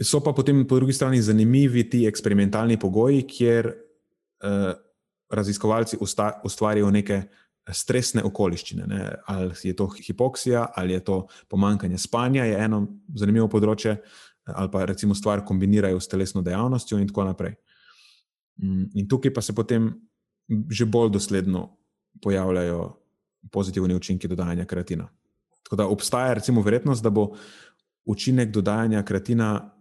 Speaker 1: So pa potem po drugi strani zanimivi ti eksperimentalni pogoji, kjer uh, raziskovalci ustvarijo neke stresne okoliščine. Ne? Ali je to hipoksija, ali je to pomankanje spanja, je eno zanimivo področje, ali pa recimo stvar kombinirajo s telesno dejavnostjo in tako naprej. Mm, in tukaj pa se potem že bolj dosledno pojavljajo pozitivni učinki dodajanja kreatina. Tako da obstaja recimo verjetnost, da bo učinek dodajanja kreatina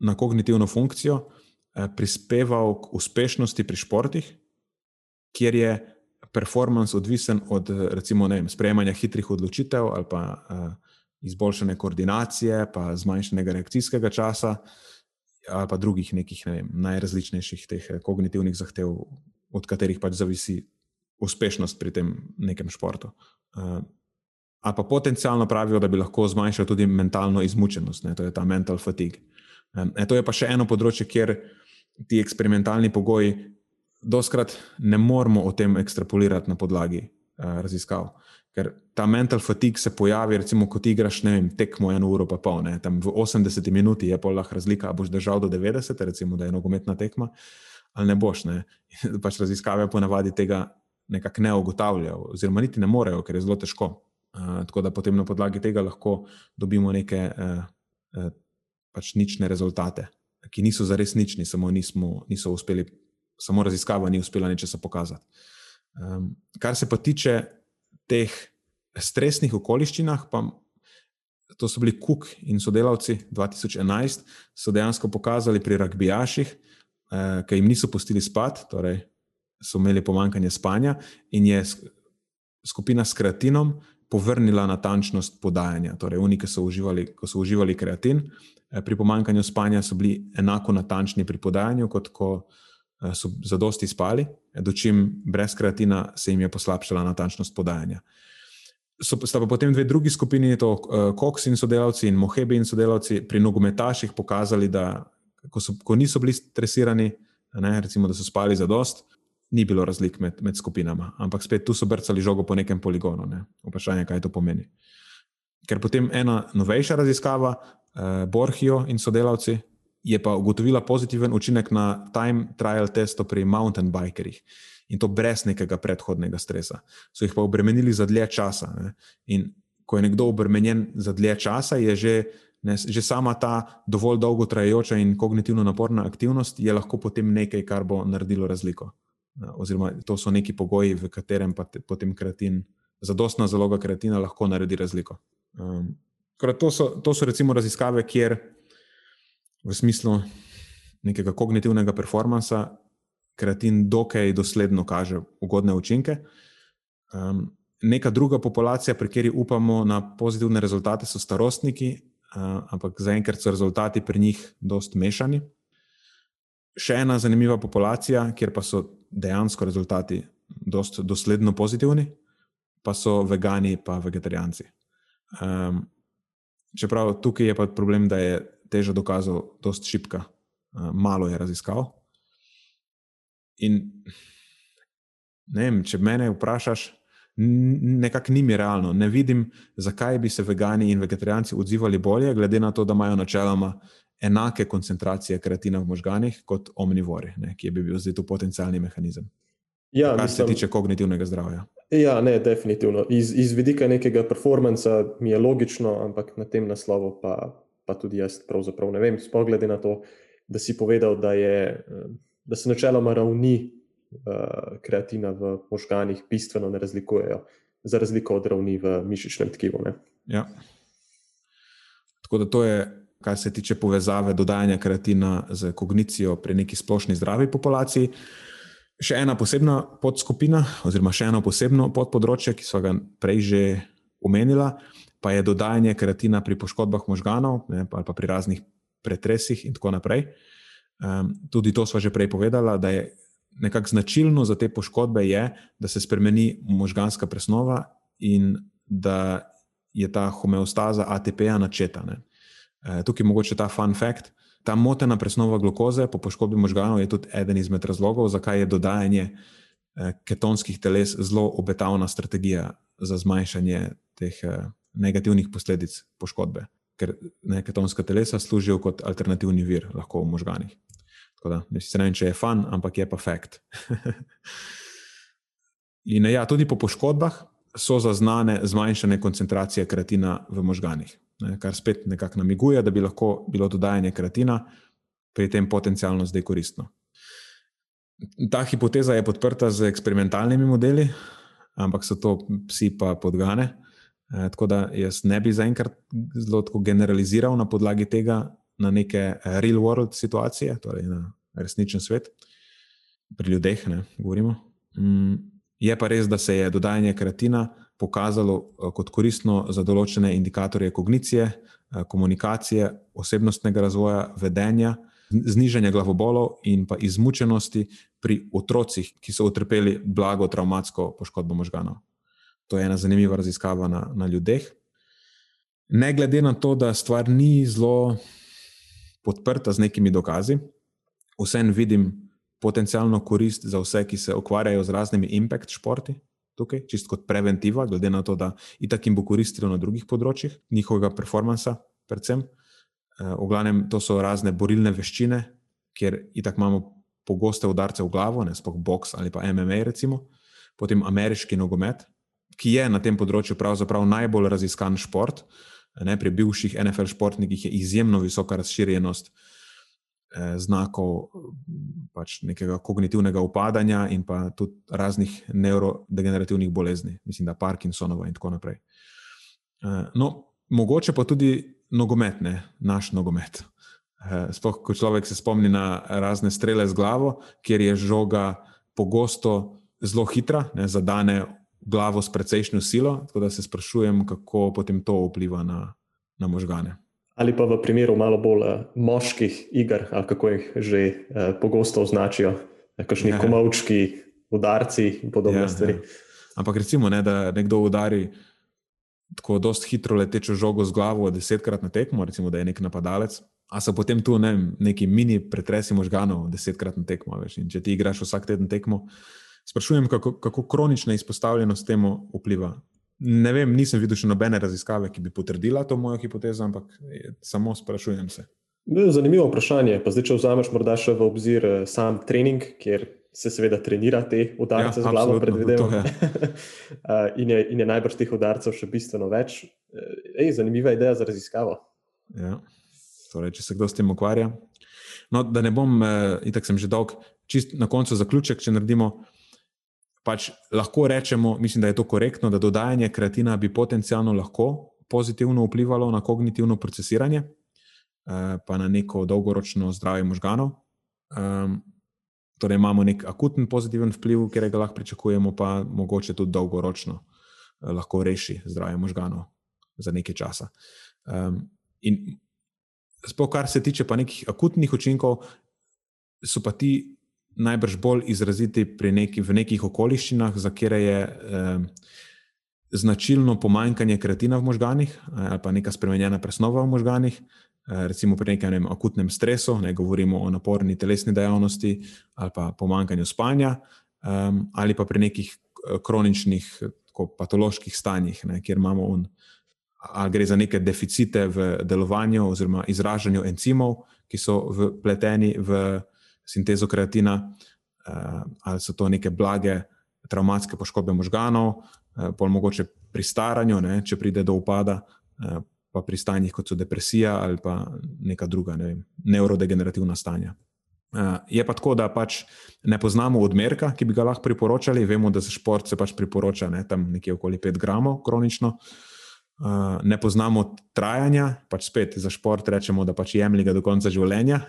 Speaker 1: na kognitivno funkcijo eh, prispeval k uspešnosti pri športih, kjer je performance odvisen od recimo, vem, sprejemanja hitrih odločitev ali pa uh, izboljšane koordinacije, pa zmanjšanega reakcijskega časa ali pa drugih nekih ne vem, najrazličnejših teh kognitivnih zahtev, od katerih pač zavisi uspešnost pri tem nekem športu. Uh, ali pa potencialno pravijo, da bi lahko zmanjšali tudi mentalno izmučenost, ne, to je ta mental fatigue. E, to je pa še eno področje, kjer ti eksperimentalni pogoji, doskrat ne moramo o tem ekstrapolirati na podlagi uh, raziskav. Ker ta mental fatigue se pojavi, recimo, ko igraš vem, tekmo eno uro, pa pol, ne, tam v 80 minuti je pol lahko razlika, ali boš držal do 90, recimo, da je nogometna tekma, ali ne boš. Ne. Pač raziskave ponavadi tega nekako ne ugotavljajo, oziroma niti ne morejo, ker je zelo težko. Uh, tako da potem na podlagi tega lahko dobimo neke uh, uh, pač nične rezultate, ki niso zares nični, samo nismo, niso uspeli, samo raziskava ni uspela ničesar pokazati. Um, kar se pa tiče teh stresnih okoliščinah, pa to so bili Cook in sodelavci 2011, so dejansko pokazali pri rugbijaših, uh, ki jim niso pustili spati, torej so imeli pomankanje spanja, in je skupina s kratinom povrnila natančnost podajanja. Torej, oni, ki so uživali, so uživali kreatin, eh, pri pomankanju spanja so bili enako natančni pri podajanju, kot ko eh, so zadosti spali, dočim brez kreatina se jim je poslabšala natančnost podajanja. So, sta pa potem dve drugi skupini, to uh, Cox in sodelavci in Mohebi in sodelavci, pri nogometaših pokazali, da ko, so, ko niso bili stresirani, ne, recimo, da so spali za dost, ni bilo razlik med, med skupinama, ampak spet tu so brcali žogo po nekem poligonu. Ne? Vprašanje, kaj to pomeni. Ker potem ena novejša raziskava, eh, Borhijo in sodelavci, je pa ugotovila pozitiven učinek na time trial testo pri mountain bikerjih in to brez nekega predhodnega stresa. So jih pa obremenili za dlje časa. Ne? In ko je nekdo obremenjen za dlje časa, je že, ne, že sama ta dovolj dolgo trajajoča in kognitivno naporna aktivnost lahko potem nekaj, kar bo naredilo razliko oziroma to so neki pogoji, v katerem pa te, potem kreatin, zadostna zaloga kreatina lahko naredi razliko. Um, to, so, to so recimo raziskave, kjer v smislu nekega kognitivnega performansa kreatin dokaj dosledno kaže ugodne učinke. Um, neka druga populacija, pri kateri upamo na pozitivne rezultate, so starostniki, uh, ampak zaenkrat so rezultati pri njih dost mešani. Še ena zanimiva populacija, kjer pa so dejansko rezultati dost dosledno pozitivni, pa so vegani in vegetarijanci. Um, čeprav tukaj je pa problem, da je teža dokazov dost šipka, um, malo je raziskav. In ne vem, če me vprašaš, nekako ni mi realno. Ne vidim, zakaj bi se vegani in vegetarijanci odzivali bolje, glede na to, da imajo načeloma enake koncentracije kreatina v možganjih kot omnivori, ne, ki bi bil zdaj tu potencijalni mehanizem. Ja, kar mislim, se tiče kognitivnega zdravja.
Speaker 2: Ja, ne, definitivno. Iz, iz vidika nekega performansa mi je logično, ampak na tem naslovu pa, pa tudi jaz pravzaprav ne vem. Spogledi na to, da si povedal, da, je, da se načeloma ravni uh, kreatina v možganjih bistveno ne razlikujejo, za razliko od ravni v mišičnem tkivu.
Speaker 1: Ja. Tako da to je kar se tiče povezave dodajanja kreatina z kognicijo pri neki splošni zdravi populaciji. Še ena posebna podskupina, oziroma še eno posebno podpodročje, ki smo ga prej že omenila, pa je dodajanje kreatina pri poškodbah možganov ne, ali pa pri raznih pretresih in tako naprej. Um, tudi to smo že prej povedali, da je nekako značilno za te poškodbe, je, da se spremeni možganska presnova in da je ta homeostaza ATP-ja načeta. Ne. Eh, tukaj je mogoče ta fun fact. Ta motena presnova glukoze po poškodbi možganov je tudi eden izmed razlogov, zakaj je dodajanje eh, ketonskih teles zelo obetavna strategija za zmanjšanje teh eh, negativnih posledic poškodbe. Ker ne, ketonska telesa služijo kot alternativni vir lahko v možganih. Tako da ne vem, če je fun, ampak je pa fakt. In ja, tudi po poškodbah so zaznane zmanjšane koncentracije kreatina v možganih ne, kar spet nekako namiguje, da bi lahko bilo dodajanje kreatina pri tem potencialno zdaj koristno. Ta hipoteza je podprta z eksperimentalnimi modeli, ampak so to psi pa podgane. E, tako da jaz ne bi zaenkrat zelo generaliziral na podlagi tega na neke real world situacije, torej na resničen svet, pri ljudeh, ne govorimo. Mm, Je pa res, da se je dodajanje kreatina pokazalo kot koristno za določene indikatorje kognicije, komunikacije, osebnostnega razvoja, vedenja, znižanja glavobolov in pa izmučenosti pri otrocih, ki so utrpeli blago traumatsko poškodbo možganov. To je ena zanimiva raziskava na, na ljudeh. Ne glede na to, da stvar ni zelo podprta z nekimi dokazi, vseeno vidim potencijalno korist za vse, ki se ukvarjajo z raznimi impact športi. Tukaj, čist kot preventiva, glede na to, da itak jim bo koristilo na drugih področjih, njihovega performansa, predvsem. Eh, v glavnem, to so razne borilne veščine, kjer itak imamo pogoste udarce v glavo, ne spoh boks ali pa MMA, recimo. potem ameriški nogomet, ki je na tem področju pravzaprav najbolj raziskan šport. Ne, pri bivših NFL športnikih je izjemno visoka razširjenost eh, znakov pač nekega kognitivnega upadanja in pa tudi raznih neurodegenerativnih bolezni, mislim, da Parkinsonova in tako naprej. Eh, no, mogoče pa tudi nogomet, ne, naš nogomet. Eh, sploh, ko človek se spomni na razne strele z glavo, kjer je žoga pogosto zelo hitra, ne, zadane glavo s precejšnjo silo. Tako da se sprašujem, kako potem to vpliva na, na možgane.
Speaker 2: Ali pa v primeru malo bolj uh, moških iger, ali kako jih že uh, pogosto označijo, kakšni ja. komovčki, udarci in podobne ja, stvari. Ja.
Speaker 1: Ampak recimo, ne, da nekdo udari tako dosto hitro letečo žogo z glavo desetkrat na tekmo, recimo, da je nek napadalec. A so potem tu ne, neki mini pretresi možganov desetkrat na tekmo. Veš, če ti igraš vsak teden tekmo, sprašujem, kako, kako kronična izpostavljenost temu vpliva. Ne vem, nisem videl še nobene raziskave, ki bi potrdila to mojo hipotezo, ampak samo sprašujem se.
Speaker 2: Zanimivo vprašanje. Pa zdaj, če vzameš morda še v obzir eh, sam trening, kjer se seveda trenira te udarce ja, z glavo, predvidevam. Ja. in, in je najbrž teh udarcev še bistveno več. Ej, zanimiva ideja za raziskavo.
Speaker 1: Ja. Torej, če se kdo s tem ukvarja. No, da ne bom, eh, in tako sem že dolg, čist na koncu zaključek, če naredimo. Pač lahko rečemo, mislim, da je to korektno, da dodajanje kreatina bi potencialno lahko pozitivno vplivalo na kognitivno procesiranje, eh, pa na neko dolgoročno zdravje možganov. Um, Torej imamo nek akuten pozitiven vpliv, ki ga lahko pričakujemo, pa mogoče tudi dolgoročno eh, lahko reši zdravje možganov za nekaj časa. Um, in sploh, kar se tiče pa nekih akutnih učinkov, so pa ti najbrž bolj izraziti neki, v nekih okoliščinah, za kere je um, značilno pomanjkanje kreatina v možganih ali pa neka spremenjena presnova v možganih. Eh, recimo pri nekem ne, akutnem stresu, ne govorimo o naporni telesni dejavnosti ali pa pomankanju spanja, um, ali pa pri nekih eh, kroničnih, tako, patoloških stanjih, ne, kjer imamo un, ali gre za neke deficite v delovanju oziroma izražanju encimov, ki so vpleteni v sintezo kreatina, uh, ali so to neke blage traumatske poškodbe možganov, uh, pol mogoče pri staranju, ne, če pride do upada. Uh, pa pri stanjih, kot so depresija ali pa neka druga ne vem, neurodegenerativna stanja. Je pa tako, da pač ne poznamo odmerka, ki bi ga lahko priporočali. Vemo, da za šport se pač priporoča ne, tam nekje okoli 5 gramov kronično. Uh, ne poznamo trajanja, pač spet za šport rečemo, da pač jemlji ga do konca življenja.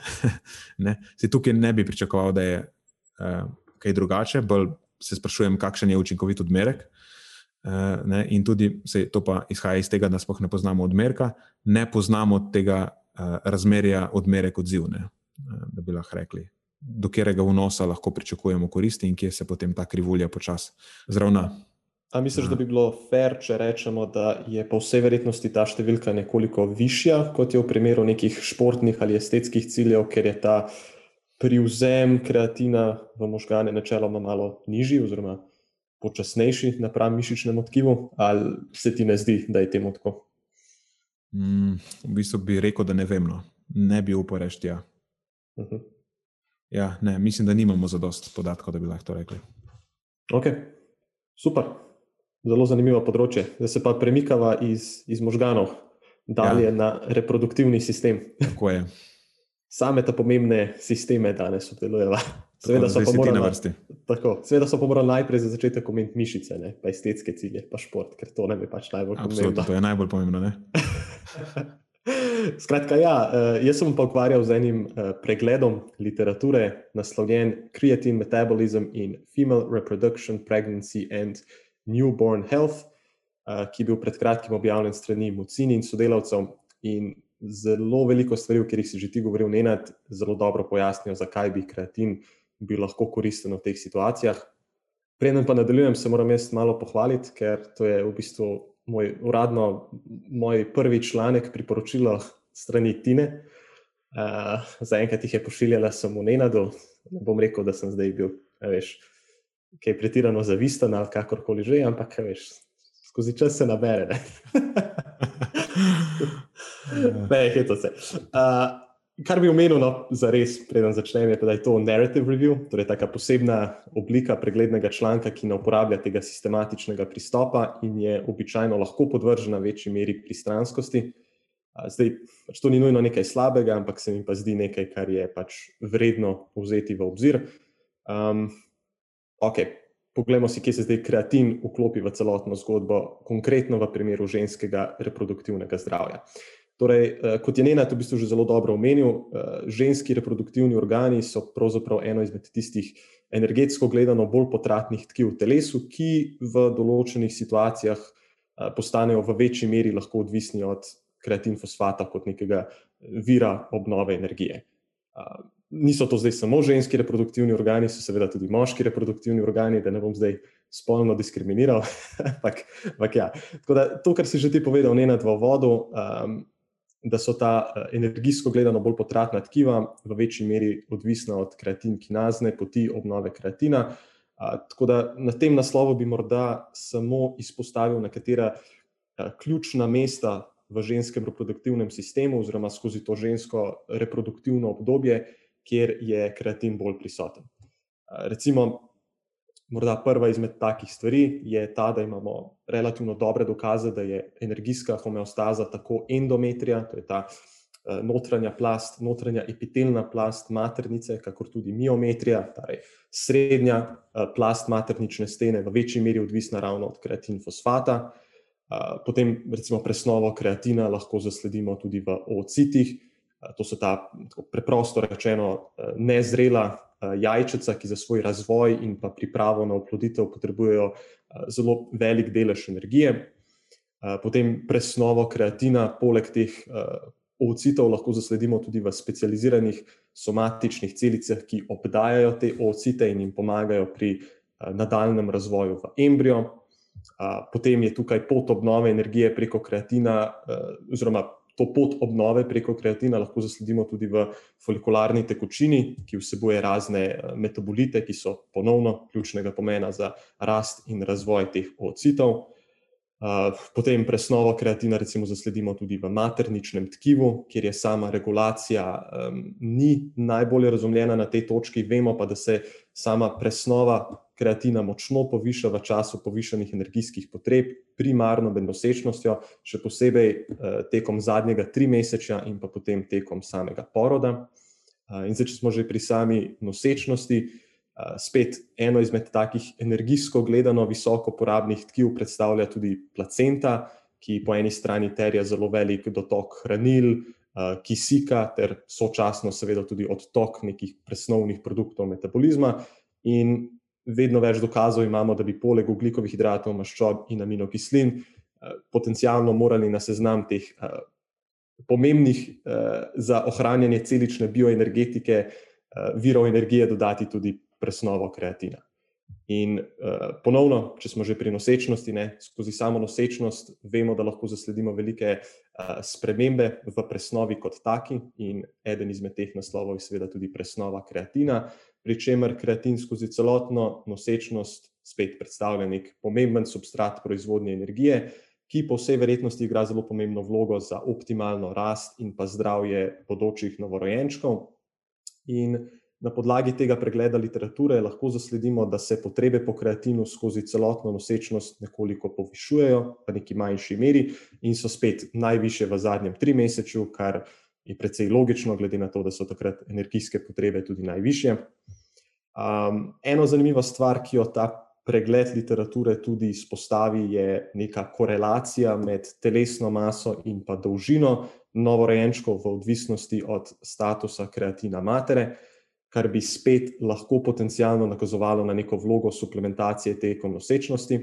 Speaker 1: se tukaj ne bi pričakoval, da je uh, kaj drugače, bolj se sprašujem, kakšen je učinkovit odmerek. Uh, ne, in tudi se to pa izhaja iz tega, da sploh ne poznamo odmerka, ne poznamo tega uh, razmerja odmerek odziv, ne, uh, da bi lahko rekli, do katerega vnosa lahko pričakujemo koristi in kje se potem ta krivulja počasi zravna.
Speaker 2: A misliš, da bi bilo fair, če rečemo, da je po vsej verjetnosti ta številka nekoliko višja, kot je v primeru nekih športnih ali estetskih ciljev, ker je ta privzem kreatina v možgane načeloma malo nižji, oziroma počasnejši napram mišičnemu tkivu, ali se ti ne zdi, da je temu tako?
Speaker 1: Mm, v bistvu bi rekel, da ne vem, no. ne bi uporešti. Ja. Uh mhm. -huh. ja, ne, mislim, da nimamo za dost podatkov, da bi lahko to rekli.
Speaker 2: Ok, super. Zelo zanimivo področje. Da se pa premikava iz, iz možganov dalje ja. na reproduktivni sistem.
Speaker 1: Tako je.
Speaker 2: Same te pomembne sisteme danes obdelujeva. Seveda so, morali, tako, seveda so pa morali najprej za začetek omeniti mišice, ne, pa estetske cilje, pa šport, ker to nam je pač najbolj pomembno.
Speaker 1: To je najbolj pomembno.
Speaker 2: Skratka, ja, uh, jaz sem pa ukvarjal z enim uh, pregledom literature, naslovljen Creatine Metabolism in Female Reproduction, Pregnancy and Newborn Health, uh, ki je bil pred kratkim objavljen strani Mucini in sodelavcev. In zelo veliko stvari, o katerih si že ti govoril, Nenad, zelo dobro pojasnijo, zakaj bi kreatin bil lahko koristen v teh situacijah. Preden pa nadaljujem, se moram jaz malo pohvaliti, ker to je v bistvu moj uradno, moj prvi članek priporočila strani Tine. Uh, Zaenkrat jih je pošiljala samo Nenadu, ne bom rekel, da sem zdaj bil, veš, kaj pretirano zavisten ali kakorkoli že, ampak veš, skozi čas se nabere. ne, je to vse. Uh, kar bi omenil, no, za res, preden začnem, je, da je to narrative review, torej ta posebna oblika preglednega članka, ki ne uporablja tega sistematičnega pristopa in je običajno lahko podvržena večji meri pristranskosti. Zdaj, pač to ni nujno nekaj slabega, ampak se mi pa zdi nekaj, kar je pač vredno vzeti v obzir. Um, ok, poglejmo si, kje se zdaj kreatin vklopi v celotno zgodbo, konkretno v primeru ženskega reproduktivnega zdravja. Torej, eh, kot je Nena to v bistvu že zelo dobro omenil, eh, ženski reproduktivni organi so pravzaprav eno izmed tistih energetsko gledano bolj potratnih tkiv v telesu, ki v določenih situacijah eh, postanejo v večji meri lahko odvisni od kreatin fosfata kot nekega vira obnove energije. Niso to zdaj samo ženski reproduktivni organi, so seveda tudi moški reproduktivni organi, da ne bom zdaj spolno diskriminiral. ampak, ampak ja. da, to, kar si že ti povedal, ne na dva vodu, um, da so ta uh, energijsko gledano bolj potratna tkiva, v večji meri odvisna od kreatin kinazne poti obnove kreatina. Uh, tako da na tem naslovu bi morda samo izpostavil nekatera uh, ključna mesta v ženskem reproduktivnem sistemu, oziroma skozi to žensko reproduktivno obdobje, kjer je kreatin bolj prisoten. Recimo, morda prva izmed takih stvari je ta, da imamo relativno dobre dokaze, da je energijska homeostaza tako endometrija, to je ta notranja plast, notranja epitelna plast maternice, kakor tudi miometrija, torej srednja plast maternične stene, v večji meri odvisna ravno od kreatin fosfata. Potem, recimo, presnovo kreatina lahko zasledimo tudi v ocitih. To so ta, preprosto rečeno, nezrela jajčica, ki za svoj razvoj in pa pripravo na oploditev potrebujejo zelo velik delež energije. Potem presnovo kreatina, poleg teh ocitov, lahko zasledimo tudi v specializiranih somatičnih celicah, ki obdajajo te ocite in jim pomagajo pri nadaljem razvoju v embrijo. Potem je tukaj pot obnove energije preko kreatina, oziroma to pot obnove preko kreatina lahko zasledimo tudi v folikularni tekočini, ki vsebuje razne metabolite, ki so ponovno ključnega pomena za rast in razvoj teh ocitov. Potem presnovo kreatina recimo zasledimo tudi v materničnem tkivu, kjer je sama regulacija um, ni najbolje razumljena na tej točki, vemo pa, da se sama presnova kreatina močno poviša v času povišanih energijskih potreb, primarno med nosečnostjo, še posebej uh, tekom zadnjega tri meseča in pa potem tekom samega poroda. Uh, in zdaj, če smo že pri sami nosečnosti, uh, spet eno izmed takih energijsko gledano visoko porabnih tkiv predstavlja tudi placenta, ki po eni strani terja zelo velik dotok hranil, kisika ter sočasno seveda tudi odtok nekih presnovnih produktov metabolizma in vedno več dokazov imamo, da bi poleg oglikovih hidratov, maščob in aminokislin potencialno morali na seznam teh pomembnih za ohranjanje celične bioenergetike virov energije dodati tudi presnovo kreatina. In ponovno, če smo že pri nosečnosti, ne, skozi samo nosečnost, vemo, da lahko zasledimo velike spremembe v presnovi kot taki, in eden izmed teh naslovov je seveda tudi presnova kreatina, pri čemer kreatin skozi celotno nosečnost spet predstavlja nek pomemben substrat proizvodnje energije, ki po vsej verjetnosti igra zelo pomembno vlogo za optimalno rast in pa zdravje bodočih novorojenčkov. In Na podlagi tega pregleda literature lahko zasledimo, da se potrebe po kreatinu skozi celotno nosečnost nekoliko povišujejo, v neki manjši meri, in so spet najviše v zadnjem trimesečju, kar je precej logično, glede na to, da so takrat energijske potrebe tudi najviše. Um, eno zanimivo stvar, ki jo ta pregled literature tudi izpostavi, je neka korelacija med telesno maso in pa dolžino novorojenčkov v odvisnosti od statusa kreatina matere, kar bi spet lahko potencialno nakazovalo na neko vlogo suplementacije tekom nosečnosti.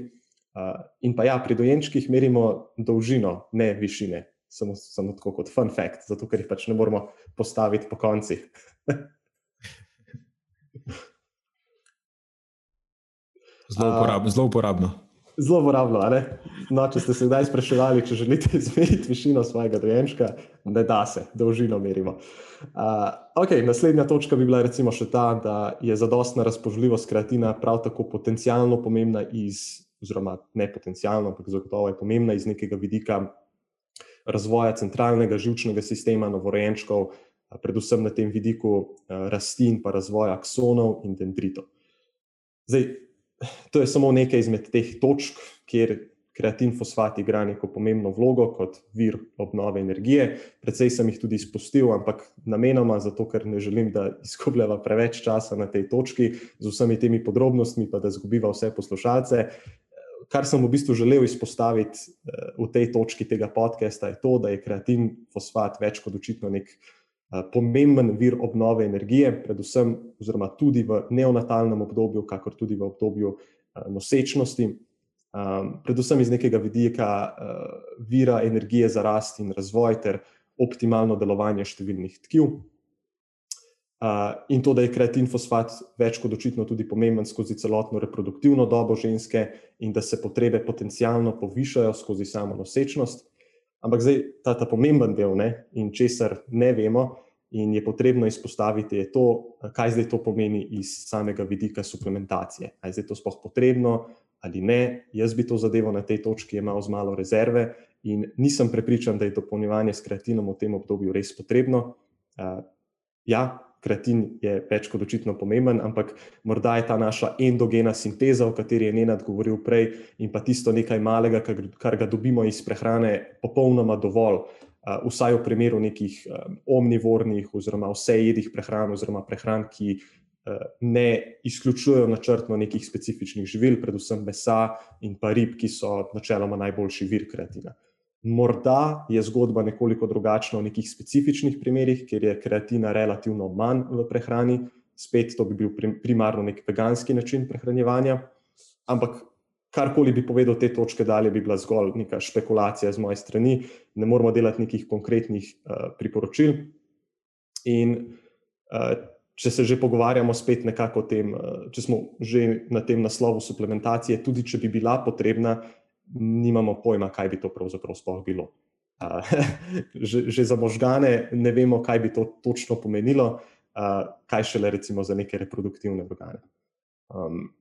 Speaker 2: In pa ja, pri dojenčkih merimo dolžino, ne višine, samo, samo tako kot fun fact, zato ker jih pač ne moramo postaviti po koncih.
Speaker 1: Zelo uporabno. Zelo uporabno.
Speaker 2: Zelo uporabno. No, če ste se kdaj spraševali, če želite izmeriti višino svojega dojenčka, ne da se, dolžino merimo. Uh, okay, naslednja točka bi bila recimo še ta, da je zadostna razpoložljivost kreatina prav tako potencialno pomembna iz, oziroma ne potencialno, ampak zagotovo je pomembna iz nekega vidika razvoja centralnega žilčnega sistema novorojenčkov, predvsem na tem vidiku rasti in pa razvoja aksonov in dendritov. Zdaj, to je samo nekaj izmed teh točk, kjer kreatin fosfat igra neko pomembno vlogo kot vir obnove energije. Predvsej sem jih tudi izpustil, ampak namenoma zato, ker ne želim, da izgubljava preveč časa na tej točki z vsemi temi podrobnostmi, pa da zgubiva vse poslušalce. Kar sem v bistvu želel izpostaviti eh, v tej točki tega podcasta, je to, da je kreatin fosfat več kot očitno nek Eh, pomemben vir obnove energije, predvsem, oziroma tudi v neonatalnem obdobju, kakor tudi v obdobju eh, nosečnosti, ehm, predvsem iz nekega vidika eh, vira energije za rast in razvoj ter optimalno delovanje številnih tkiv. In to, da je kreatin fosfat več kot očitno tudi pomemben skozi celotno reproduktivno dobo ženske in da se potrebe potencialno povišajo skozi samo nosečnost. Ampak zdaj ta, ta pomemben del ne, in česar ne vemo, in je potrebno izpostaviti, je to, kaj zdaj to pomeni iz samega vidika suplementacije. Ali je zdaj to sploh potrebno ali ne. Jaz bi to zadevo na tej točki imel z malo rezerve in nisem prepričan, da je dopolnjevanje s kreatinom v tem obdobju res potrebno. Uh, ja, kreatin je več kot očitno pomemben, ampak morda je ta naša endogena sinteza, o kateri je Nenad govoril prej, in pa tisto nekaj malega, kar, kar ga dobimo iz prehrane, popolnoma dovolj. Uh, vsaj v primeru nekih um, omnivornih, oziroma vsejedih prehran, oziroma prehran, ki uh, ne izključujejo načrtno nekih specifičnih živil, predvsem mesa in pa rib, ki so načeloma najboljši vir kreatina. Morda je zgodba nekoliko drugačna v nekih specifičnih primerih, kjer je kreatina relativno manj v prehrani, spet to bi bil primarno nek veganski način prehranjevanja. Ampak karkoli bi povedal te točke dalje, bi bila zgolj neka špekulacija z moje strani, ne moramo delati nekih konkretnih uh, priporočil. In uh, če se že pogovarjamo spet nekako o tem, uh, če smo že na tem naslovu suplementacije, tudi če bi bila potrebna, nimamo pojma, kaj bi to pravzaprav sploh bilo. Uh, že, že za možgane ne vemo, kaj bi to točno pomenilo, uh, kaj šele recimo za neke reproduktivne organe. Um,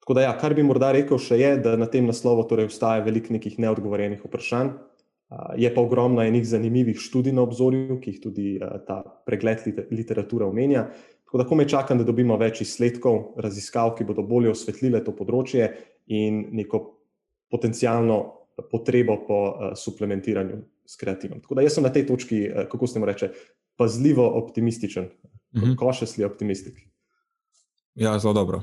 Speaker 2: tako da, ja, kar bi morda rekel še je, da na tem naslovu torej vstaja veliko nekih neodgovorjenih vprašanj. Uh, je pa ogromno enih zanimivih študij na obzorju, ki jih tudi uh, ta pregled literature omenja. Tako da, komaj čakam, da dobimo več izsledkov, raziskav, ki bodo bolje osvetlile to področje in neko potencijalno potrebo po uh, suplementiranju s kreatinom. Tako da, jaz sem na tej točki, uh, kako se mu reče, pazljivo optimističen, uh -huh. košesli optimistik.
Speaker 1: Ja, zelo dobro.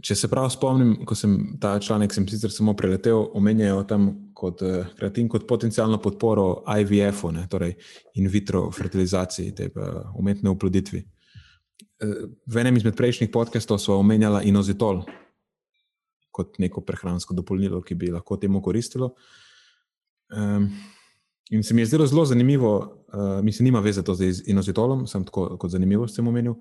Speaker 1: Če se prav spomnim, ko sem ta članek sem sicer samo preletel, omenjajo tam kot uh, kreatin kot potencijalno podporo IVF-u, torej in vitro fertilizaciji, te uh, umetne oploditvi. Uh, v enem izmed prejšnjih podcastov so omenjala inozitol kot neko prehransko dopolnilo, ki bi lahko temu koristilo. Um, in se mi je zdelo zelo zanimivo, uh, mislim, nima veze to z inozitolom, sem tako kot zanimivo sem omenil.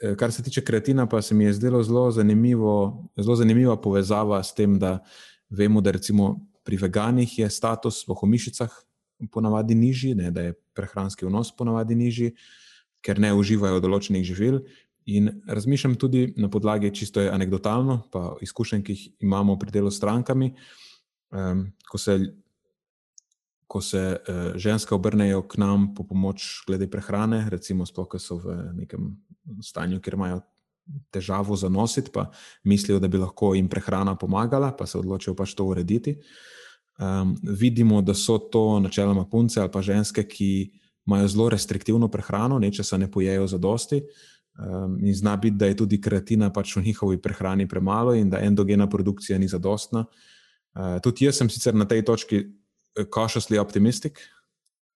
Speaker 1: Eh, kar se tiče kreatina, pa se mi je zdelo zelo, zanimivo, zelo zanimiva povezava s tem, da vemo, da recimo pri veganih je status v mišicah ponavadi nižji, ne, da je prehranski vnos ponavadi nižji, ker ne uživajo določenih živil. In razmišljam tudi na podlagi, čisto anegdotalno, pa izkušenj, ki jih imamo pri delu s strankami, um, ko se ko se uh, ženske obrnejo k nam po pomoč glede prehrane, recimo, sploh, ko so v nekem stanju, kjer imajo težavo za nositi, pa mislijo, da bi lahko jim prehrana pomagala, pa se odločijo pač to urediti. Um, vidimo, da so to načeloma punce ali pa ženske, ki imajo zelo restriktivno prehrano, nečesa ne pojejo za dosti. Um, in zna biti, da je tudi kreatina pač v njihovi prehrani premalo in da endogena produkcija ni zadostna. Uh, tudi jaz sem sicer na tej točki cautiously optimistic,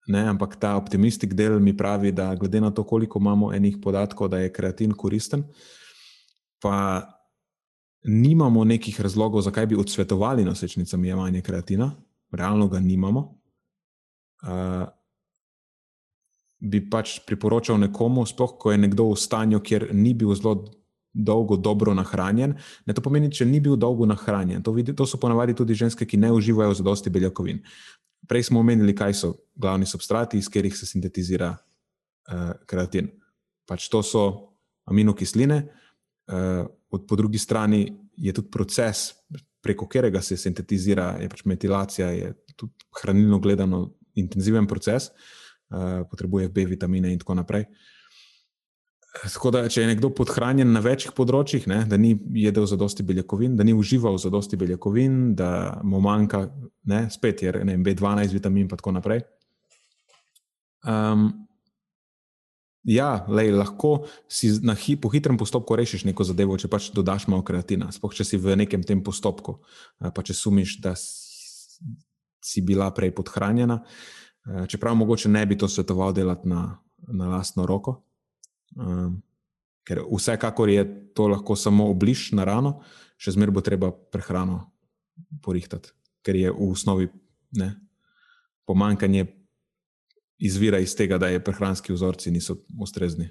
Speaker 1: ne, ampak ta optimistik del mi pravi, da glede na to, koliko imamo enih podatkov, da je kreatin koristen, pa nimamo nekih razlogov, zakaj bi odsvetovali nosečnicam jemanje kreatina, realno ga nimamo. Uh, bi pač priporočal nekomu, sploh ko je nekdo v stanju, kjer ni bil zelo dolgo dobro nahranjen. Ne, to pomeni, če ni bil dolgo nahranjen. To, vidi, to so ponavadi tudi ženske, ki ne uživajo za dosti beljakovin. Prej smo omenili, kaj so glavni substrati, iz katerih se sintetizira uh, kreatin. Pač to so aminokisline, uh, po drugi strani je tudi proces, preko katerega se sintetizira, je pač metilacija, je tudi hranilno gledano intenziven proces. Uh, Eh, potrebuje B vitamine in tako naprej. Tako da, če je nekdo podhranjen na večjih področjih, ne, da ni jedel za dosti beljakovin, da ni užival za dosti beljakovin, da mu manjka, ne, spet je ne, B12 vitamin in tako naprej. Um, ja, lej, lahko si na hi, po hitrem postopku rešiš neko zadevo, če pač dodaš malo kreatina, spoh če si v nekem tem postopku, eh, pa če sumiš, da si bila prej podhranjena. Eh, čeprav mogoče ne bi to svetoval delati na, na lastno roko, um, ker vsekakor je to lahko samo obliž na rano, še zmeraj bo treba prehrano porihtati, ker je v osnovi ne, pomankanje izvira iz tega, da je prehranski vzorci niso ustrezni.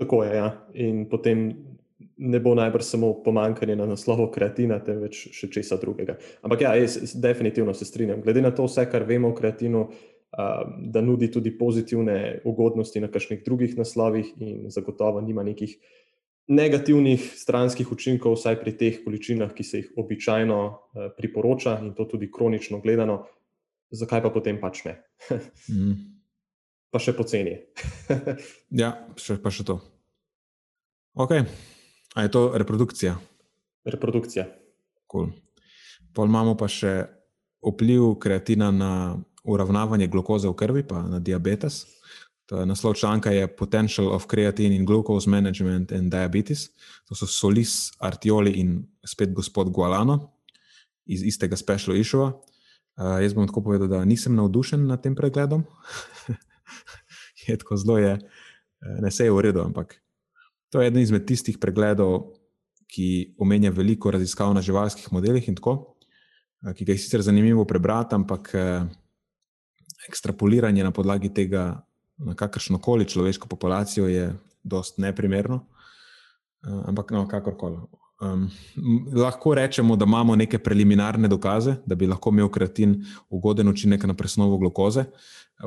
Speaker 2: Tako je, ja. In potem ne bo najbrž samo pomankanje na naslovu kreatina, temveč še česa drugega. Ampak ja, jaz definitivno se strinjam. Glede na to, vse, kar vemo o kreatinu, da nudi tudi pozitivne ugodnosti na kakšnih drugih naslovih, in zagotovo nima nekih negativnih stranskih učinkov, vsaj pri teh količinah, ki se jih običajno priporoča, in to tudi kronično gledano, zakaj pa potem pač ne? mm. Pa še poceni.
Speaker 1: ja, še, pa še to. Okay. A je to reprodukcija?
Speaker 2: Reprodukcija.
Speaker 1: Cool. Pol imamo pa še vpliv kreatina na uravnavanje glukoze v krvi, pa na diabetes. Naslov članka je Potential of Creatine in Glucose Management and Diabetes. To so Solis, Artioli in spet gospod Gualano iz istega special issue. Uh, jaz bom tako povedal, da nisem navdušen nad tem pregledom. je tako zelo, je, ne se je v redu, ampak To je eden izmed tistih pregledov, ki omenja veliko raziskav na živalskih modelih in tako, eh, ki ga je sicer zanimivo prebrati, ampak eh, ekstrapoliranje na podlagi tega na kakršno koli človeško populacijo je dost neprimerno. Eh, ampak, no, kakorkoli. Um, lahko rečemo, da imamo neke preliminarne dokaze, da bi lahko imel kreatin ugoden učinek na presnovo glukoze.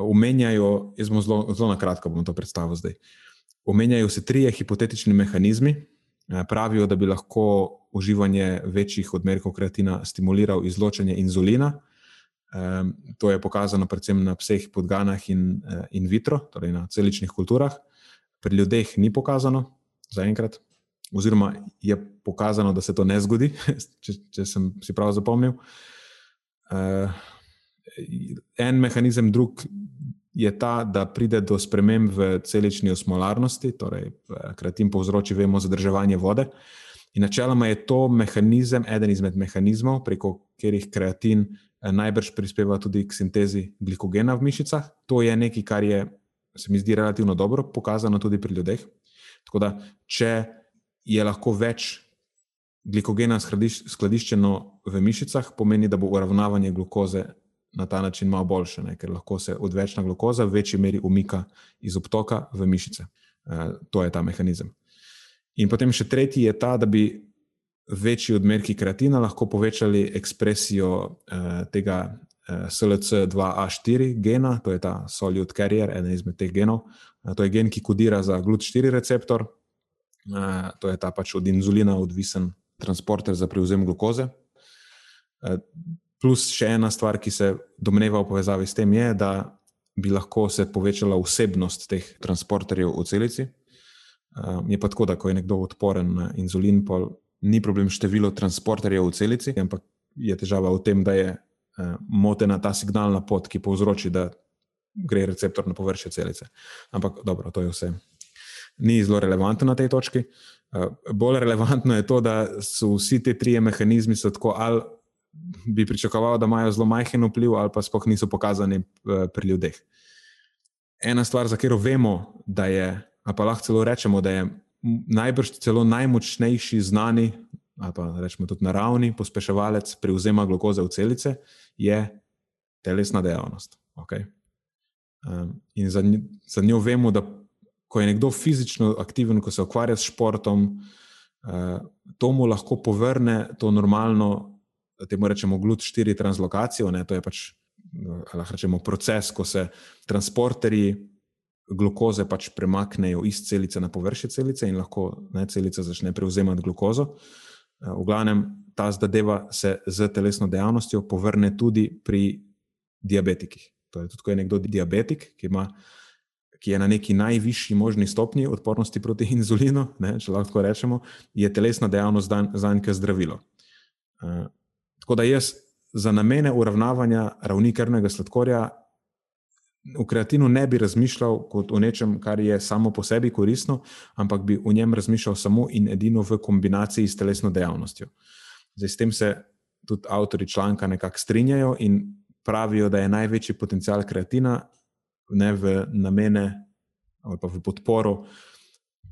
Speaker 1: Umenjajo, jaz bom zelo, zelo na kratko bom to predstavil zdaj. Uh, Omenjajo se trije hipotetični mehanizmi. Eh, pravijo, da bi lahko uživanje večjih odmerkov kreatina stimuliral izločanje inzulina. To je pokazano predvsem na pseh podganah in eh, in vitro, torej na celičnih kulturah. Pri ljudeh ni pokazano, zaenkrat, oziroma je pokazano, da se to ne zgodi, če, če sem si prav zapomnil. Eh, en mehanizem, drug je ta, da pride do sprememb v celični osmolarnosti, torej kratim povzroči, vemo, zadrževanje vode. In načeloma je to mehanizem, eden izmed mehanizmov, preko katerih kreatin eh, najbrž prispeva tudi k sintezi glikogena v mišicah. To je nekaj, kar je, se mi zdi, relativno dobro pokazano tudi pri ljudeh. Tako da, če je lahko več glikogena skladiščeno v mišicah, pomeni, da bo uravnavanje glukoze na ta način malo boljše, ne? ker lahko se odvečna glukoza v večji meri umika iz obtoka v mišice. Uh, to je ta mehanizem. In potem še tretji je ta, da bi večji odmerki kreatina lahko povečali ekspresijo uh, tega uh, SLC2A4 gena, to je ta solid carrier, eden izmed teh genov. Uh, to je gen, ki kodira za GLUT4 receptor, uh, to je ta pač od inzulina odvisen transporter za prevzem glukoze. Uh, Plus še ena stvar, ki se domneva v povezavi s tem, je, da bi lahko se povečala vsebnost teh transporterjev v celici. Uh, je pa tako, da ko je nekdo odporen na inzulin, ni problem število transporterjev v celici, ampak je težava v tem, da je uh, motena ta signalna pot, ki povzroči, da gre receptor na površje celice. Ampak dobro, to je vse. Ni zelo relevantno na tej točki. Uh, bolj relevantno je to, da so vsi ti trije mehanizmi tako ali bi pričakoval, da imajo zelo majhen vpliv, ali pa sploh niso pokazani pri ljudeh. Ena stvar, za katero vemo, da je, pa lahko celo rečemo, da je najbrž celo najmočnejši znani, ali pa rečemo tudi naravni pospeševalec pri vzema glukoze v celice, je telesna dejavnost. Okay? Um, in za, za njo vemo, da ko je nekdo fizično aktiven, ko se ukvarja s športom, uh, to mu lahko povrne to normalno, da temu rečemo, GLUT-4 translokacijo. Ne, to je pač rečemo, proces, ko se transporterji glukoze pač premaknejo iz celice na površje celice in lahko ne, celica začne prevzemati glukozo. Uh, v glavnem, ta zadeva se z telesno dejavnostjo povrne tudi pri diabetikih. To je tudi, ko je nekdo diabetik, ki, ima, ki je na neki najvišji možni stopnji odpornosti proti inzulinu, ne, če lahko rečemo, je telesna dejavnost za njega zdravilo. Uh, tako da jaz za namene uravnavanja ravni krvnega sladkorja v kreatinu ne bi razmišljal kot o nečem, kar je samo po sebi koristno, ampak bi o njem razmišljal samo in edino v kombinaciji s telesno dejavnostjo. Zdaj, s tem se tudi avtori članka nekako strinjajo in pravijo, da je največji potencial kreatina ne v namene ali pa v podporo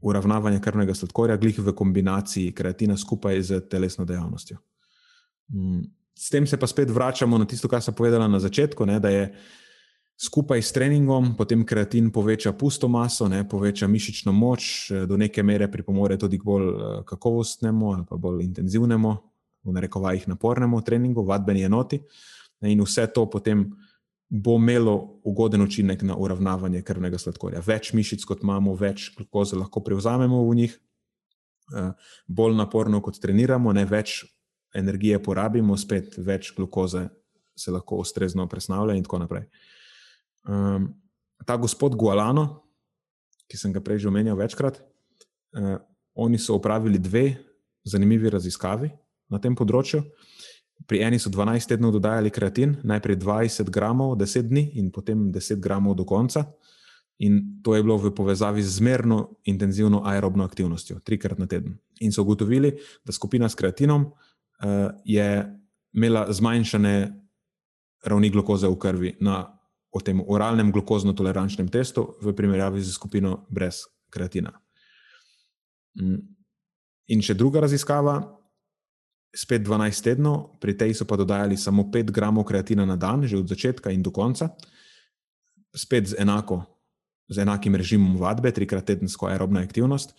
Speaker 1: uravnavanja krvnega sladkorja, glih v kombinaciji kreatina skupaj z telesno dejavnostjo. Mm, s tem se pa spet vračamo na tisto, kar sem povedala na začetku, ne, da je skupaj s treningom potem kreatin poveča pusto maso, ne, poveča mišično moč, do neke mere pripomore tudi k bolj eh, kakovostnemu ali pa bolj intenzivnemu, v narekovajih napornemu treningu, vadbeni enoti. In vse to potem bo imelo ugoden učinek na uravnavanje krvnega sladkorja. Več mišic, kot imamo, več glukoze lahko prevzamemo v njih, eh, bolj naporno, kot treniramo, ne več energije porabimo, spet več glukoze se lahko ustrezno presnavlja, in tako naprej. Um, ta gospod Gualano, ki sem ga prej že omenjal večkrat, uh, oni so opravili dve zanimivi raziskavi na tem področju. Pri eni so 12 tednov dodajali kreatin, najprej 20 gramov, 10 dni in potem 10 gramov do konca. In to je bilo v povezavi z zmerno intenzivno aerobno aktivnostjo, trikrat na teden. In so ugotovili, da skupina s kreatinom uh, je imela zmanjšane ravni glukoze v krvi na tem oralnem glukozno-tolerančnem testu, v primerjavi z skupino brez kreatina. Mm. In še druga raziskava, spet 12 tednov, pri tej so pa dodajali samo 5 gramov kreatina na dan, že od začetka in do konca, spet z, enako, z enakim režimom vadbe, trikrat tedensko aerobna aktivnost.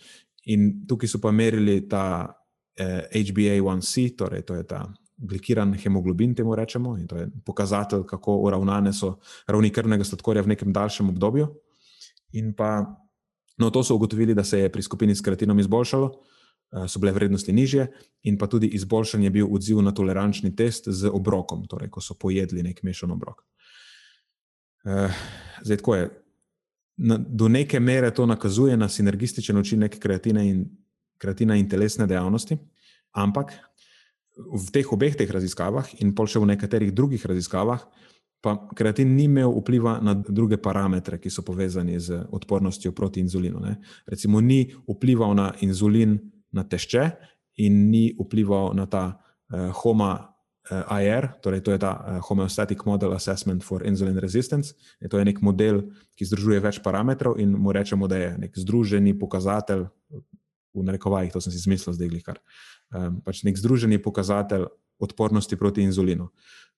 Speaker 1: In tukaj so pa merili ta eh, HbA1c, torej to je ta glikiran hemoglobin, temu rečemo, in to je pokazatelj, kako uravnane so ravni krvnega sladkorja v nekem daljšem obdobju. In pa, no, to so ugotovili, da se je pri skupini s kreatinom izboljšalo. Eh, so bile vrednosti nižje, in pa tudi izboljšan je bil odziv na tolerančni test z obrokom, torej ko so pojedli nek mešan obrok. Eh, zdaj, tako je. Do neke mere to nakazuje na sinergističen učinek kreatina in, kreatina in telesne dejavnosti, ampak v teh obeh teh raziskavah in pol še v nekaterih drugih raziskavah, pa kreatin ni imel vpliva na druge parametre, ki so povezani z odpornostjo proti inzulinu. Ne. Recimo, ni vplival na inzulin na tešče in ni vplival na ta uh, HOMA uh, eh, IR, torej to je ta uh, Homeostatic Model Assessment for Insulin Resistance. Je to je nek model, ki združuje več parametrov in mu rečemo, da je nek združeni pokazatelj, v narekovajih, to sem si izmislil zdaj, kar um, pač nek združeni pokazatelj odpornosti proti inzulinu.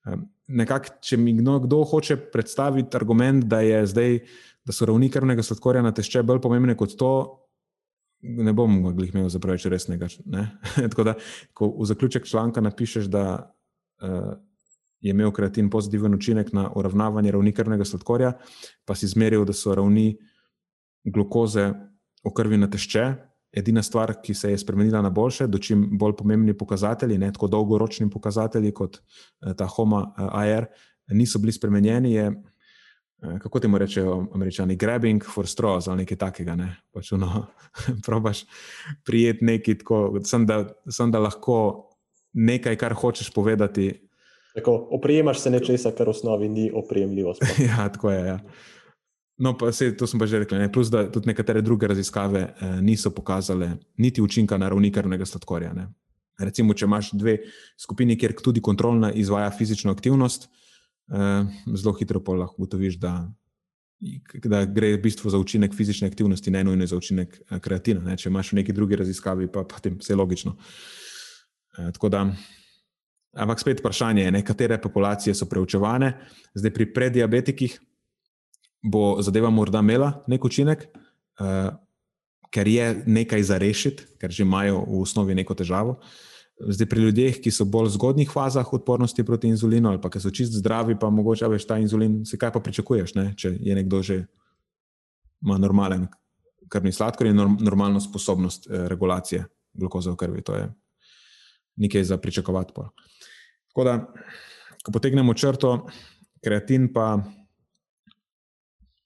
Speaker 1: Um, nekak, če mi kdo hoče predstaviti argument, da, zdaj, da so ravni krvnega sladkorja na tešče bolj pomembne kot to, ne bom ga imel za preveč resnega. Tako da, ko v zaključek članka napišeš, da uh, je imel kreatin pozitiven učinek na uravnavanje ravni krvnega sladkorja, pa si izmeril, da so ravni glukoze v krvi na tešče. Edina stvar, ki se je spremenila na boljše, dočim bolj pomembni pokazatelji, ne tako dolgoročni pokazatelji kot uh, ta HOMA uh, IR, niso bili spremenjeni, je Eh, kako ti rečejo, američani, grabbing for straws ali nekaj takega. Ne? Pač uno, probaš prijeti nekaj, tako, sem, da, sem da lahko nekaj, kar hočeš povedati.
Speaker 2: Tako, oprijemaš se nečesa, kar v osnovi ni oprijemljivo.
Speaker 1: ja, tako je. Ja. No, pa se, to sem pa že rekel. Ne? Plus, da tudi nekatere druge raziskave eh, niso pokazale niti učinka na ravni krvnega sladkorja. Ne? Recimo, če imaš dve skupini, kjer tudi kontrolna izvaja fizično aktivnost, eh, zelo hitro pa lahko ugotoviš, da, da gre v bistvu za učinek fizične aktivnosti, ne nujno za učinek eh, kreatina. Ne? Če imaš v neki drugi raziskavi, pa potem vse logično. Eh, da, ampak spet vprašanje je, katere populacije so preučevane. Zdaj pri prediabetikih bo zadeva morda imela nek učinek. Eh, ker je nekaj za rešiti, ker že imajo v osnovi neko težavo. Zdaj, pri ljudeh, ki so bolj v zgodnih fazah odpornosti proti inzulinu, ali pa ki so čist zdravi, pa mogoče veš ta inzulin, se kaj pa pričakuješ, ne? če je nekdo že ima normalen krvni sladkor in normalno sposobnost eh, regulacije glukoze v krvi. To je nekaj za pričakovati. Tako da, ko potegnemo črto, kreatin pa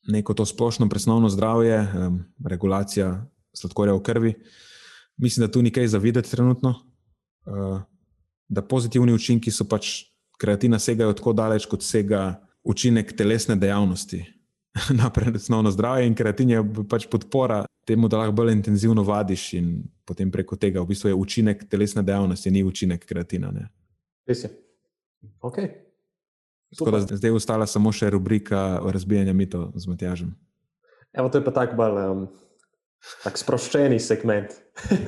Speaker 1: neko to splošno presnovno zdravje, eh, regulacija sladkorja v krvi. Mislim, da tu nekaj zavideti trenutno, uh, da pozitivni učinki so pač kreatina segajo tako daleč, kot sega učinek telesne dejavnosti na predstavno zdravje in kreatin je pač podpora temu, da lahko bolj intenzivno vadiš in potem preko tega v bistvu je učinek telesne dejavnosti, ni učinek kreatina.
Speaker 2: Res je. Ok.
Speaker 1: Da, zdaj je ostala samo še rubrika razbijanja mitov z Matjažem.
Speaker 2: Evo, to je pa tako bolj um, tak sproščeni segment.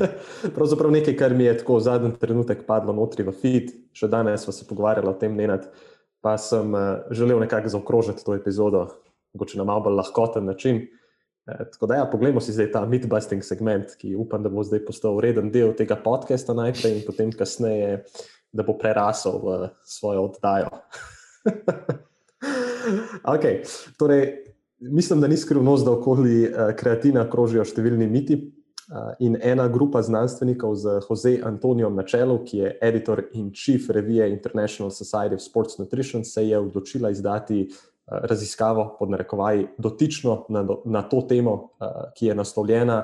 Speaker 2: Pravzaprav nekaj, kar mi je tako v zadnji trenutek padlo notri v feed, še danes smo se pogovarjali o tem, nenad, pa sem uh, želel nekako zaokrožiti to epizodo, mogoče na malo bolj lahkoten način. E, tako da, ja, poglejmo si zdaj ta mythbusting segment, ki upam, da bo zdaj postal reden del tega podcasta najprej in potem kasneje, da bo prerasel v svojo oddajo. ok, torej mislim, da ni skrivnost, da okoli uh, kreatina krožijo številni miti. Uh, in ena grupa znanstvenikov z Jose Antonijom na čelu, ki je editor in chief revije International Society of Sports Nutrition, se je odločila izdati uh, raziskavo pod narekovaji dotično na, na to temo, ki je naslovljena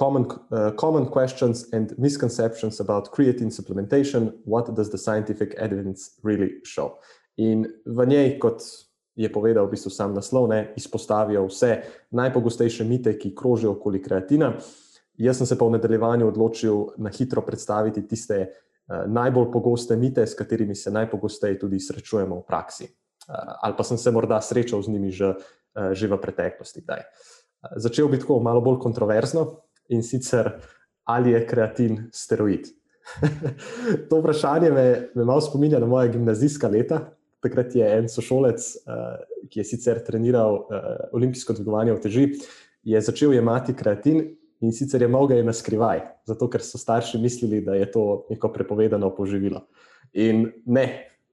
Speaker 2: common, uh, common Questions and Misconceptions about Creatine Supplementation: What does the scientific evidence really show? In v njej, kot je povedal v bistvu sam naslov, ne, izpostavijo vse najpogostejše mite, ki krožijo okoli kreatina. Jaz sem se pa v nadaljevanju odločil na hitro predstaviti tiste uh, najbolj pogoste mite, s katerimi se najpogosteje tudi srečujemo v praksi. Uh, ali pa sem se morda srečal z njimi že, uh, že v preteklosti. Uh, začel bi tako malo bolj kontroverzno in sicer, ali je kreatin steroid. to vprašanje me, me malo spominja na moja gimnazijska leta, takrat je en sošolec, uh, ki je sicer treniral uh, olimpijsko dvigovanje v teži, je začel jemati kreatin in sicer je mogel na skrivaj, zato ker so starši mislili, da je to neko prepovedano poživilo. In ne,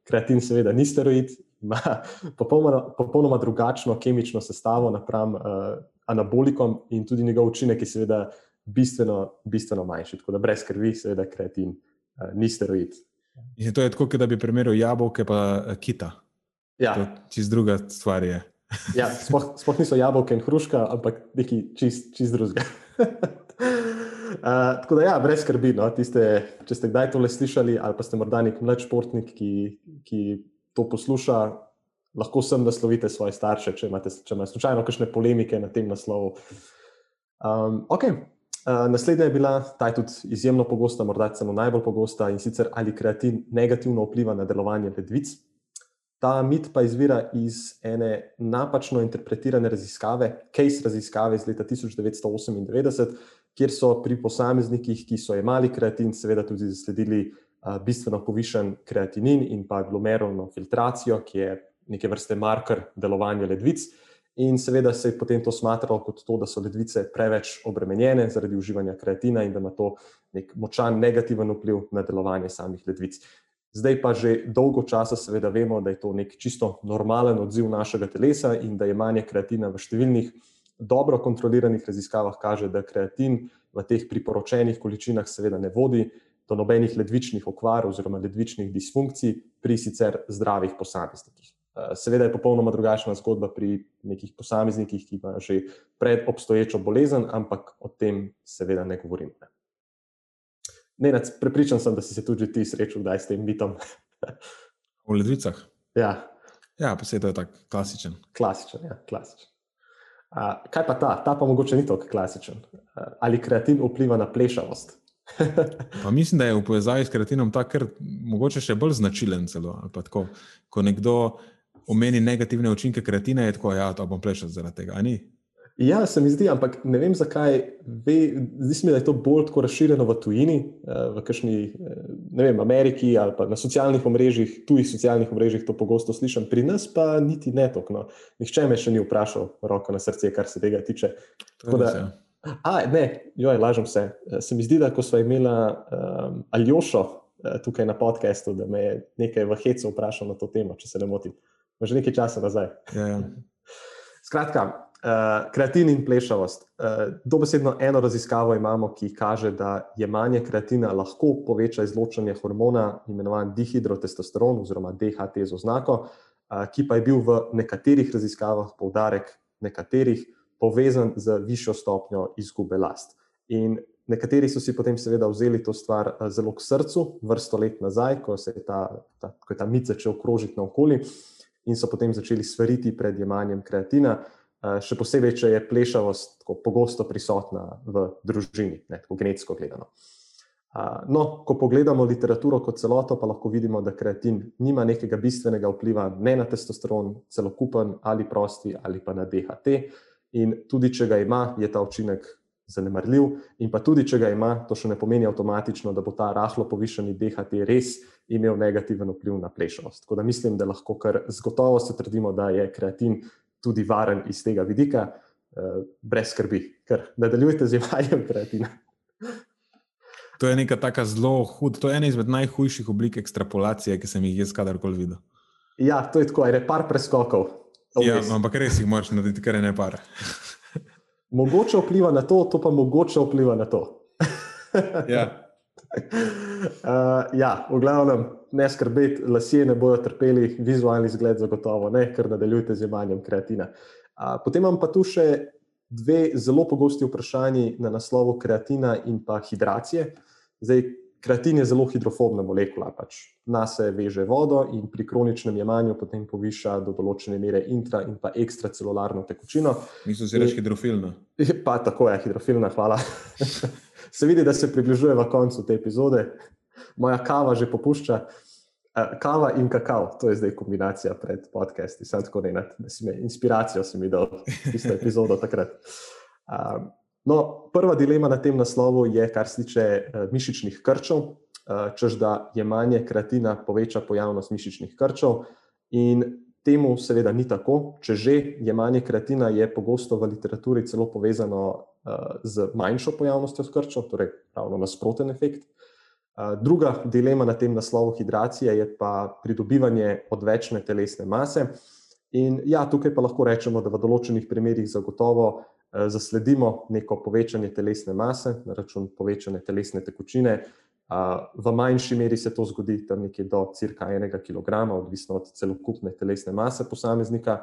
Speaker 2: kreatin seveda ni steroid, ima popolnoma, popolnoma drugačno kemično sestavo napram uh, anabolikom in tudi njegov učinek je seveda bistveno, bistveno manjši. Tako da brez krvi, seveda, kreatin uh, ni steroid.
Speaker 1: In to je tako, da bi primerjal jabolke pa eh, kita.
Speaker 2: Ja.
Speaker 1: Čist druga stvar je.
Speaker 2: ja, sploh, sploh niso jabolke in hruška, ampak nekaj čist, čist drugega. Uh, tako da, ja, brez skrbi. No, tiste, če ste kdaj to le slišali, ali pa ste morda nek mlad športnik, ki, ki to posluša, lahko sem naslovite svoje starše, če imate, če imate slučajno kakšne polemike na tem naslovu. Um, ok, Eh, naslednja je bila, ta je tudi izjemno pogosta, morda celo najbolj pogosta in sicer ali kreatin negativno vpliva na delovanje ledvic. Ta mit pa izvira iz ene napačno interpretirane raziskave, case raziskave iz leta 1998, kjer so pri posameznikih, ki so imeli kreatin, seveda tudi zasledili bistveno povišen kreatinin in pa glomerulno filtracijo, ki je neke vrste marker delovanja ledvic. Uh, In seveda se je potem to smatralo kot to, da so ledvice preveč obremenjene zaradi uživanja kreatina in da ima to nek močan negativen vpliv na delovanje samih ledvic. Zdaj pa že dolgo časa seveda vemo, da je to nek čisto normalen odziv našega telesa in da je manje kreatina v številnih dobro kontroliranih raziskavah kaže, da kreatin v teh priporočenih količinah seveda ne vodi do nobenih ledvičnih okvar oziroma ledvičnih disfunkcij pri sicer zdravih posameznikih. Eh, seveda je popolnoma drugačna zgodba pri nekih posameznikih, ki imajo že pred obstoječo bolezen, ampak o tem seveda ne govorim. Ne, ne, prepričan sem, da si se tudi ti srečal, da je s tem mitom.
Speaker 1: v ledvicah.
Speaker 2: Ja,
Speaker 1: ja se je tako klasičen.
Speaker 2: Klasičen, ja, klasičen. A, kaj pa ta? Ta pa mogoče ni tako klasičen. Ali kreatin vpliva na plešavost?
Speaker 1: Pa mislim, da je v povezavi s kreatinom ta kar mogoče še bolj značilen. Celo, tako, ko nekdo omeni negativne učinke kreatina, je tako, ja, bom plešal zaradi tega.
Speaker 2: Ja, se mi zdi, ampak ne vem zakaj. Ve, zdi se mi, da je to bolj tako razširjeno v tujini, eh, v kakšni, eh, ne vem, Ameriki ali pa na socialnih omrežjih, tujih socialnih omrežjih to pogosto slišim, pri nas pa niti ne tok. No. Nihče me še ni vprašal, roko na srce, kar se tega tiče. Da, ja. a, ne, joj, lažem se. Eh, se mi zdi, da ko smo imeli um, Aljošo tukaj na podkastu, da me je nekaj v Hecu vprašal na to temo, če se ne motim. Že nekaj časa nazaj.
Speaker 1: Ja, ja.
Speaker 2: Skratka, Uh, kreatin in plešavost. Uh, dobesedno eno raziskavo imamo, ki kaže, da jemanje kreatina lahko poveča izločanje hormona, imenovan dihidrotestosteron oziroma DHT z oznako, uh, ki pa je bil v nekaterih raziskavah, poudarek nekaterih, povezan z višjo stopnjo izgube last. In nekateri so si potem seveda vzeli to stvar zelo k srcu, vrsto let nazaj, ko, ta, ta, ko je ta mit začel krožiti naokoli in so potem začeli svariti pred jemanjem kreatina. Eh, še posebej, če je plešavost pogosto prisotna v družini, ne, tako genetsko gledano. Eh, no, ko pogledamo literaturo kot celoto, pa lahko vidimo, da kreatin nima nekega bistvenega vpliva ne na testosteron, celokupen ali prosti, ali pa na DHT. In tudi, če ga ima, je ta učinek zanemarljiv. In pa tudi, če ga ima, to še ne pomeni avtomatično, da bo ta rahlo povišeni DHT res imel negativen vpliv na plešavost. Tako da mislim, da lahko kar z gotovostjo trdimo, da je kreatin tudi varen iz tega vidika, uh, brez skrbi, ker nadaljujete z jemanjem kreatina.
Speaker 1: To je neka tako zelo huda, to je ena izmed najhujših oblik ekstrapolacije, ki sem jih jaz kadarkoli videl.
Speaker 2: Ja, to je tako, je par preskokov.
Speaker 1: Ja, ampak res jih moraš narediti, ker je ne par.
Speaker 2: Mogoče vpliva na to, to pa mogoče vpliva na to.
Speaker 1: ja.
Speaker 2: Uh, ja, v glavnem, ne skrbeti, lasje ne bodo trpeli, vizualni izgled zagotovo ne, ker nadaljujte z jemanjem kreatina. Uh, potem imam pa tu še dve zelo pogosti vprašanji na naslovu kreatina in pa hidracije. Zdaj, kreatin je zelo hidrofobna molekula, pač nas se veže vodo in pri kroničnem jemanju potem poviša do določene mere intra in pa ekstracelularno tekočino.
Speaker 1: Mislim, da je res hidrofilna.
Speaker 2: Pa tako je, hidrofilna, hvala. se vidi, da se približuje v koncu te epizode moja kava že popušča. Kava in kakav, to je zdaj kombinacija pred podcasti, sem tako ne, da si me inspiracijo si mi dal, tisto epizodo takrat. Um, no, prva dilema na tem naslovu je, kar se tiče uh, mišičnih krčev, uh, čež da jemanje kreatina poveča pojavnost mišičnih krčev. In temu seveda ni tako. Če že jemanje kreatina je pogosto v literaturi celo povezano uh, z manjšo pojavnostjo krčev, torej ravno nasproten efekt. Druga dilema na tem naslovu hidracije je pa pridobivanje odvečne telesne mase. In ja, tukaj pa lahko rečemo, da v določenih primerjih zagotovo eh, zasledimo neko povečanje telesne mase na račun povečane telesne tekočine. V manjši meri se to zgodi tam nekje do cirka enega kilograma, odvisno od celokupne telesne mase posameznika.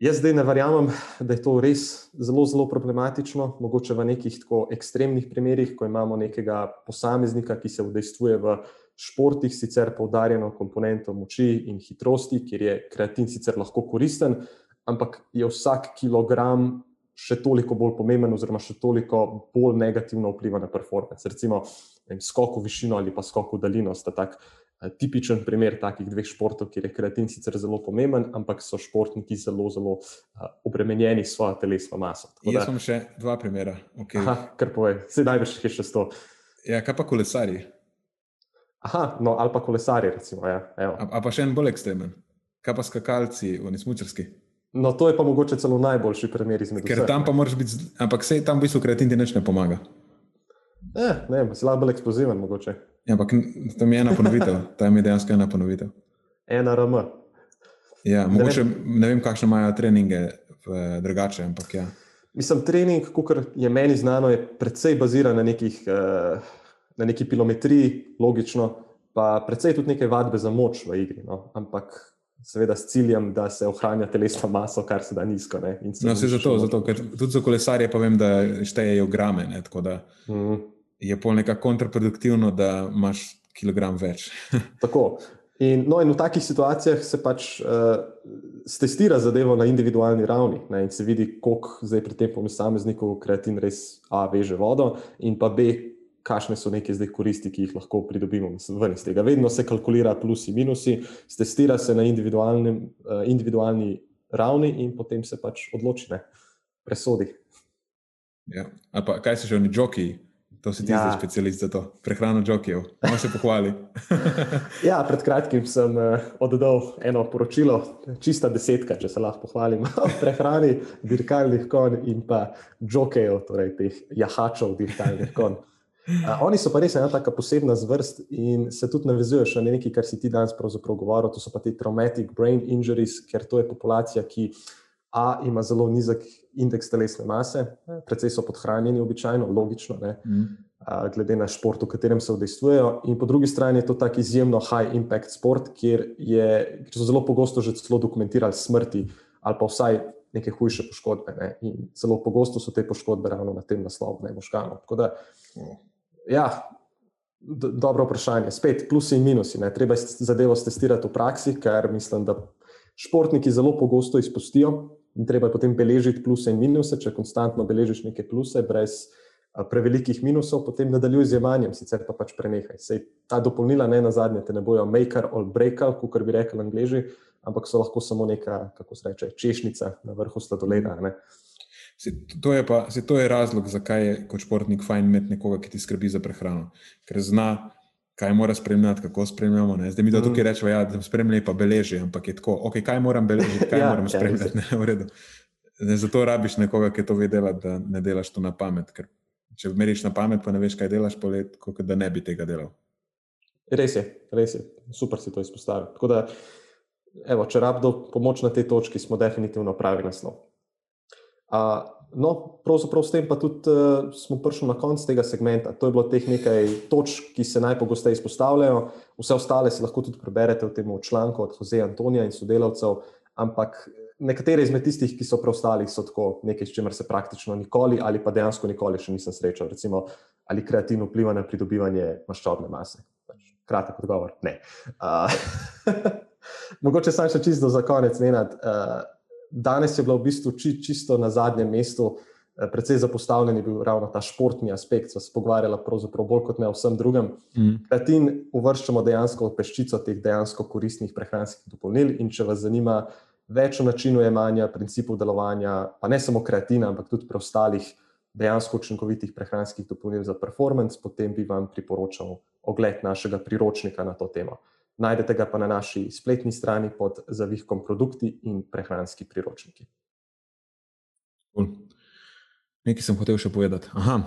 Speaker 2: Jaz zdaj ne verjamem, da je to res zelo, zelo problematično. Mogoče v nekih tako ekstremnih primerih, ko imamo nekega posameznika, ki se vdejstvuje v športih, sicer poudarjeno komponento moči in hitrosti, kjer je kreatin sicer lahko koristen, ampak je vsak kilogram še toliko bolj pomemben, oziroma še toliko bolj negativno vpliva na performance. Recimo skok v višino ali pa skok v daljino sta tak Eh, tipičen primer takih dveh športov, kjer je kreatin sicer zelo pomemben, ampak so športniki zelo, zelo uh, obremenjeni s svojo telesno maso.
Speaker 1: Da, Jaz imam še dva primera. Okay.
Speaker 2: Aha, kar povej, sedaj najbrž je še sto.
Speaker 1: Ja, kaj pa kolesari?
Speaker 2: Aha, no, ali pa kolesari, recimo. Ja,
Speaker 1: a, a pa še en bolj ekstremen. Kaj pa skakalci, oni smučarski?
Speaker 2: No, to je pa mogoče celo najboljši primer izmed
Speaker 1: teh. Ker tam pa moraš biti, ampak sej tam v bistvu kreatin ti neč ne pomaga.
Speaker 2: Eh, ne, si lahko bolj eksploziven, mogoče.
Speaker 1: Ja, ampak tam je ena ponovitev, tam je dejansko ena ponovitev.
Speaker 2: Ena RM.
Speaker 1: Ja, mogoče ne vem, ne vem kakšne imajo treninge drugače. Ampak, ja.
Speaker 2: Mislim, trening, kot je meni znano, je precej baziran na, nekih, eh, na neki kilometriji, logično, pa precej tudi nekaj vadbe za moč v igri. No? Ampak seveda s ciljem, da se ohranja telesna masa, kar se da nizko.
Speaker 1: No, se zato, zato, ker tudi za kolesarje pa vem, da štejejo grame. Ne? Tako da. Mm je pol nekako kontraproduktivno, da imaš kilogram več.
Speaker 2: Tako. In, no, in v takih situacijah se pač uh, testira zadevo na individualni ravni ne, in se vidi, koliko zdaj pri tem posamezniku kreatin res A veže vodo, in pa B, kakšne so neke zdaj koristi, ki jih lahko pridobimo ven iz tega. Vedno se kalkulira plusi in minusi, testira se na individualni ravni in potem se pač odloči, ne, presodi.
Speaker 1: Ja. Pa, kaj so že oni joki? To si ti ja. zdaj specialist za to, prehrano jokijev. Malo se pohvali.
Speaker 2: ja, pred kratkim sem uh, oddal eno poročilo, čista desetka, če se lahko pohvalim, o prehrani dirkalnih konj in pa jokijev, torej teh jahačev dirkalnih konj. Oni so pa res ena taka posebna zvrst in se tudi navezujejo na nekaj, kar si ti danes pravzaprav govoril. To so pa ti traumatic brain injuries, ker to je populacija, ki A ima zelo nizek indeks telesne mase, precej so podhranjeni, običajno, logično, mm. glede na šport, v katerem se vdejstvujejo. In po drugi strani je to tako izjemno high impact sport, kjer, je, kjer so zelo pogosto že celo dokumentirali smrti ali pa vsaj neke hujše poškodbe. Ne? In zelo pogosto so te poškodbe ravno na tem naslovu, ne možganov. Tako da, ja. Dobro vprašanje. Spet plusi in minusi. Ne. Treba je zadevo testirati v praksi, ker mislim, da športniki zelo pogosto izpustijo in treba je potem beležiti pluse in minuse. Če konstantno beležiš neke pluse, brez prevelikih minusov, potem nadaljuj z jemanjem, sicer pa pač prenehaj. Sej ta dopolnila ne na zadnje, te ne bojo maker or breaker, kot bi rekli angliži, ampak so lahko samo neka, kako se reče, češnica na vrhu sladoleda.
Speaker 1: Se, to, je pa, se, to je razlog, zakaj je kot športnik fajn imeti nekoga, ki ti skrbi za prehrano. Ker zna, kaj mora spremljati, kako spremljamo. Ne? Zdaj mi da tukaj mm. rečemo, ja, da spremljamo, pa beleži, ampak je tako, okay, kaj moram beležiti, kaj ja, moram ja, spremljati. Ja, ne, ne, zato rabiš nekoga, ki to ve delati, da ne delaš to na pamet. Ker če meriš na pamet, pa ne veš, kaj delaš, pa let, kot da ne bi tega delal.
Speaker 2: Res je, res je, super si to izpostavil. Tako da, evo, če rabdo pomoč na tej točki, smo definitivno pravi naslov. No, pravzaprav s tem pa tudi uh, smo prišli na konec tega segmenta. To je bilo teh nekaj točk, ki se najpogosteje izpostavljajo. Vse ostale si lahko tudi preberete v tem članku od Jose Antonija in sodelavcev, ampak nekatere izmed tistih, ki so preostali, so tako nekaj, s čimer se praktično nikoli ali pa dejansko nikoli še nisem srečal. Recimo, ali kreativno vpliva na pridobivanje maščobne mase. Pač, kratek odgovor, ne. Uh, mogoče sam še čisto za konec, Nenad. Uh, danes je bila v bistvu či, čisto na zadnjem mestu, eh, predvsej zapostavljen je bil ravno ta športni aspekt, sva se pogovarjala pravzaprav bolj kot ne o vsem drugem. Mm. Kratin uvrščamo dejansko v peščico teh dejansko koristnih prehranskih dopolnil in če vas zanima več o načinu jemanja, principu delovanja, pa ne samo kreatina, ampak tudi preostalih dejansko učinkovitih prehranskih dopolnil za performance, potem bi vam priporočal ogled našega priročnika na to temo. Najdete ga pa na naši spletni strani pod zavihkom produkti in prehranski priročniki.
Speaker 1: Nekaj sem hotel še povedati. Aha.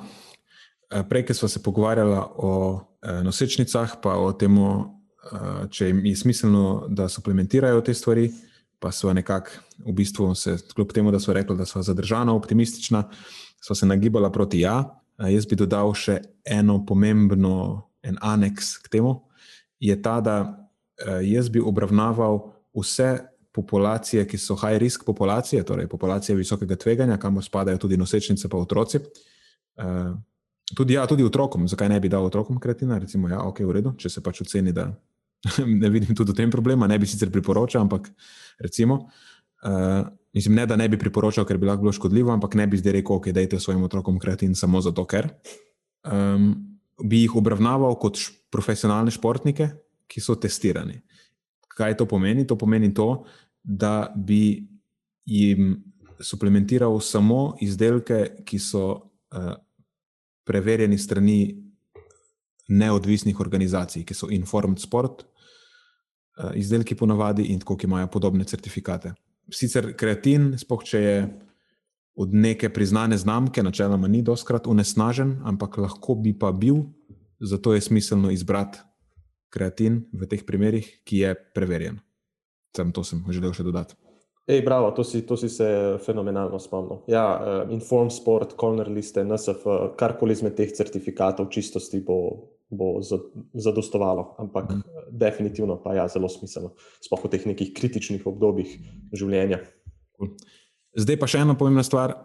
Speaker 1: E, prej, ko smo se pogovarjali o e, nosečnicah, pa o tem, e, če jim je smiselno, da suplementirajo te stvari, pa so nekako, v bistvu, se, kljub temu, da so rekli, da so zadržana, optimistična, so se nagibala proti ja. Jaz bi dodal še eno pomembno, en aneks k temu, je ta, da Eh, jaz bi obravnaval vse populacije, ki so high risk populacije, torej populacije visokega tveganja, kamor spadajo tudi nosečnice, pa otroci. Eh, tudi, ja, tudi otrokom, zakaj ne bi dal otrokom kreatina, recimo, ja, ok, v redu, če se pač oceni, da ne vidim tudi v tem problema, ne bi sicer priporočal, ampak recimo. Uh, mislim, ne, da ne bi priporočal, ker bi lahko bilo škodljivo, ampak ne bi zdaj rekel, ok, dajte svojim otrokom kreatin samo zato, ker. Um, bi jih obravnaval kot š profesionalne športnike, ki so testirani. Kaj to pomeni? To pomeni to, da bi jim suplementiral samo izdelke, ki so uh, preverjeni strani neodvisnih organizacij, ki so Informed Sport, uh, izdelki ponavadi in tako, ki imajo podobne certifikate. Sicer kreatin, spoh če je od neke priznane znamke, načeloma ni doskrat unesnažen, ampak lahko bi pa bil, zato je smiselno izbrati kreatin v teh primerih, ki je preverjen. Sem to sem želel še dodati.
Speaker 2: Ej, bravo, to si, to si se fenomenalno spomnil. Ja, uh, Inform Sport, Corner Liste, NSF, karkoli izmed teh certifikatov čistosti bo, bo zadostovalo, ampak mm. definitivno pa je ja, zelo smiselno, sploh v teh nekih kritičnih obdobjih življenja.
Speaker 1: Zdaj pa še ena pomembna stvar.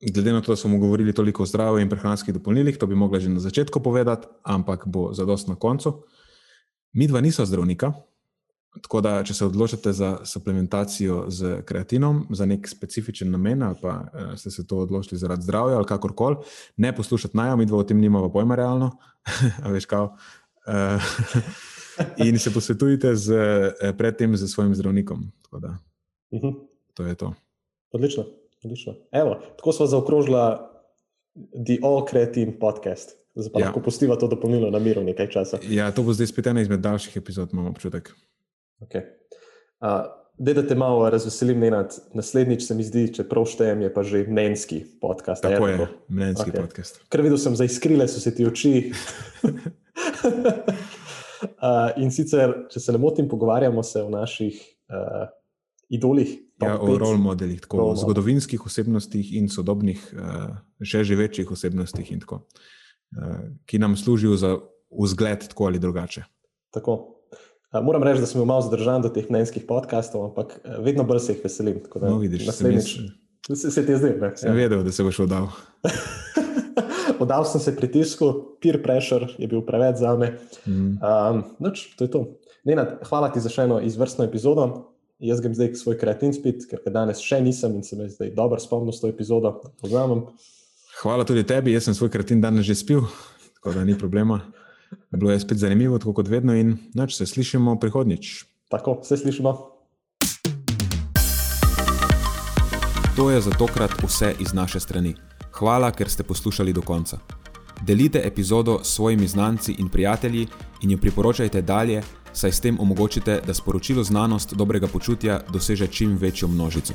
Speaker 1: Glede na to, da smo govorili toliko o zdravju in prehranskih dopolnilih, to bi mogla že na začetku povedati, ampak bo zadost na koncu. Mi dva nisva zdravnika, Tako da, če se odločite za suplementacijo z kreatinom, za nek specifičen namen, ali pa uh, ste se to odločili zaradi zdravja ali kakorkoli, ne poslušajte naj, mi dva o tem nimamo pojma realno. veš, kao, uh, in se posvetujte z, predtem z svojim zdravnikom. Tako da, uh mhm. -huh. To je to.
Speaker 2: Odlično. odlično. Evo, tako smo zaokrožili The All Creative Podcast. Zdaj pa ja. lahko postiva to dopolnilo na miru nekaj časa.
Speaker 1: Ja, to bo zdaj spet ena izmed daljših epizod, imam občutek.
Speaker 2: Okay. Uh, da, da te malo razveselim, Nenad. Naslednjič se mi zdi, če prav štejem, je pa že mnenjski podcast.
Speaker 1: Tako je, mnenjski okay. podcast.
Speaker 2: Ker videl sem, zaiskrile so se ti oči. uh, in sicer, če se ne motim, pogovarjamo se o naših uh, idolih.
Speaker 1: Ja, o role modelih, tako role zgodovinskih osebnostih in sodobnih, uh, še živečih osebnostih, tako, uh, ki nam služijo za vzgled, tako ali drugače.
Speaker 2: Tako. Moram reči, da sem malo zadržan do teh mnenjskih podkastov, ampak vedno bolj se jih veselim. Da,
Speaker 1: no, vidiš, naslednjič,
Speaker 2: se, se ti je zdaj.
Speaker 1: Sem ja. vedel, da se boš oddal.
Speaker 2: Oddal sem se pritisku, peer pressure je bil preveč za me. Mm. Um, noč, to je to. Nenad, hvala ti za še eno izvrstno epizodo. Jaz grem zdaj svoj kreativni spit, ker danes še nisem in se mi zdaj dobro spomnil s to epizodo. Poznam.
Speaker 1: Hvala tudi tebi, jaz sem svoj kreativni danes že spil, tako da ni problema. Bilo je spet zanimivo, tako kot vedno, in noč se slišimo prihodnjič.
Speaker 2: Tako, se slišimo.
Speaker 1: To je za tokrat vse iz naše strani. Hvala, ker ste poslušali do konca. Delite epizodo s svojimi znanci in prijatelji in jo priporočajte dalje, saj s tem omogočite, da sporočilo znanost dobrega počutja doseže čim večjo množico.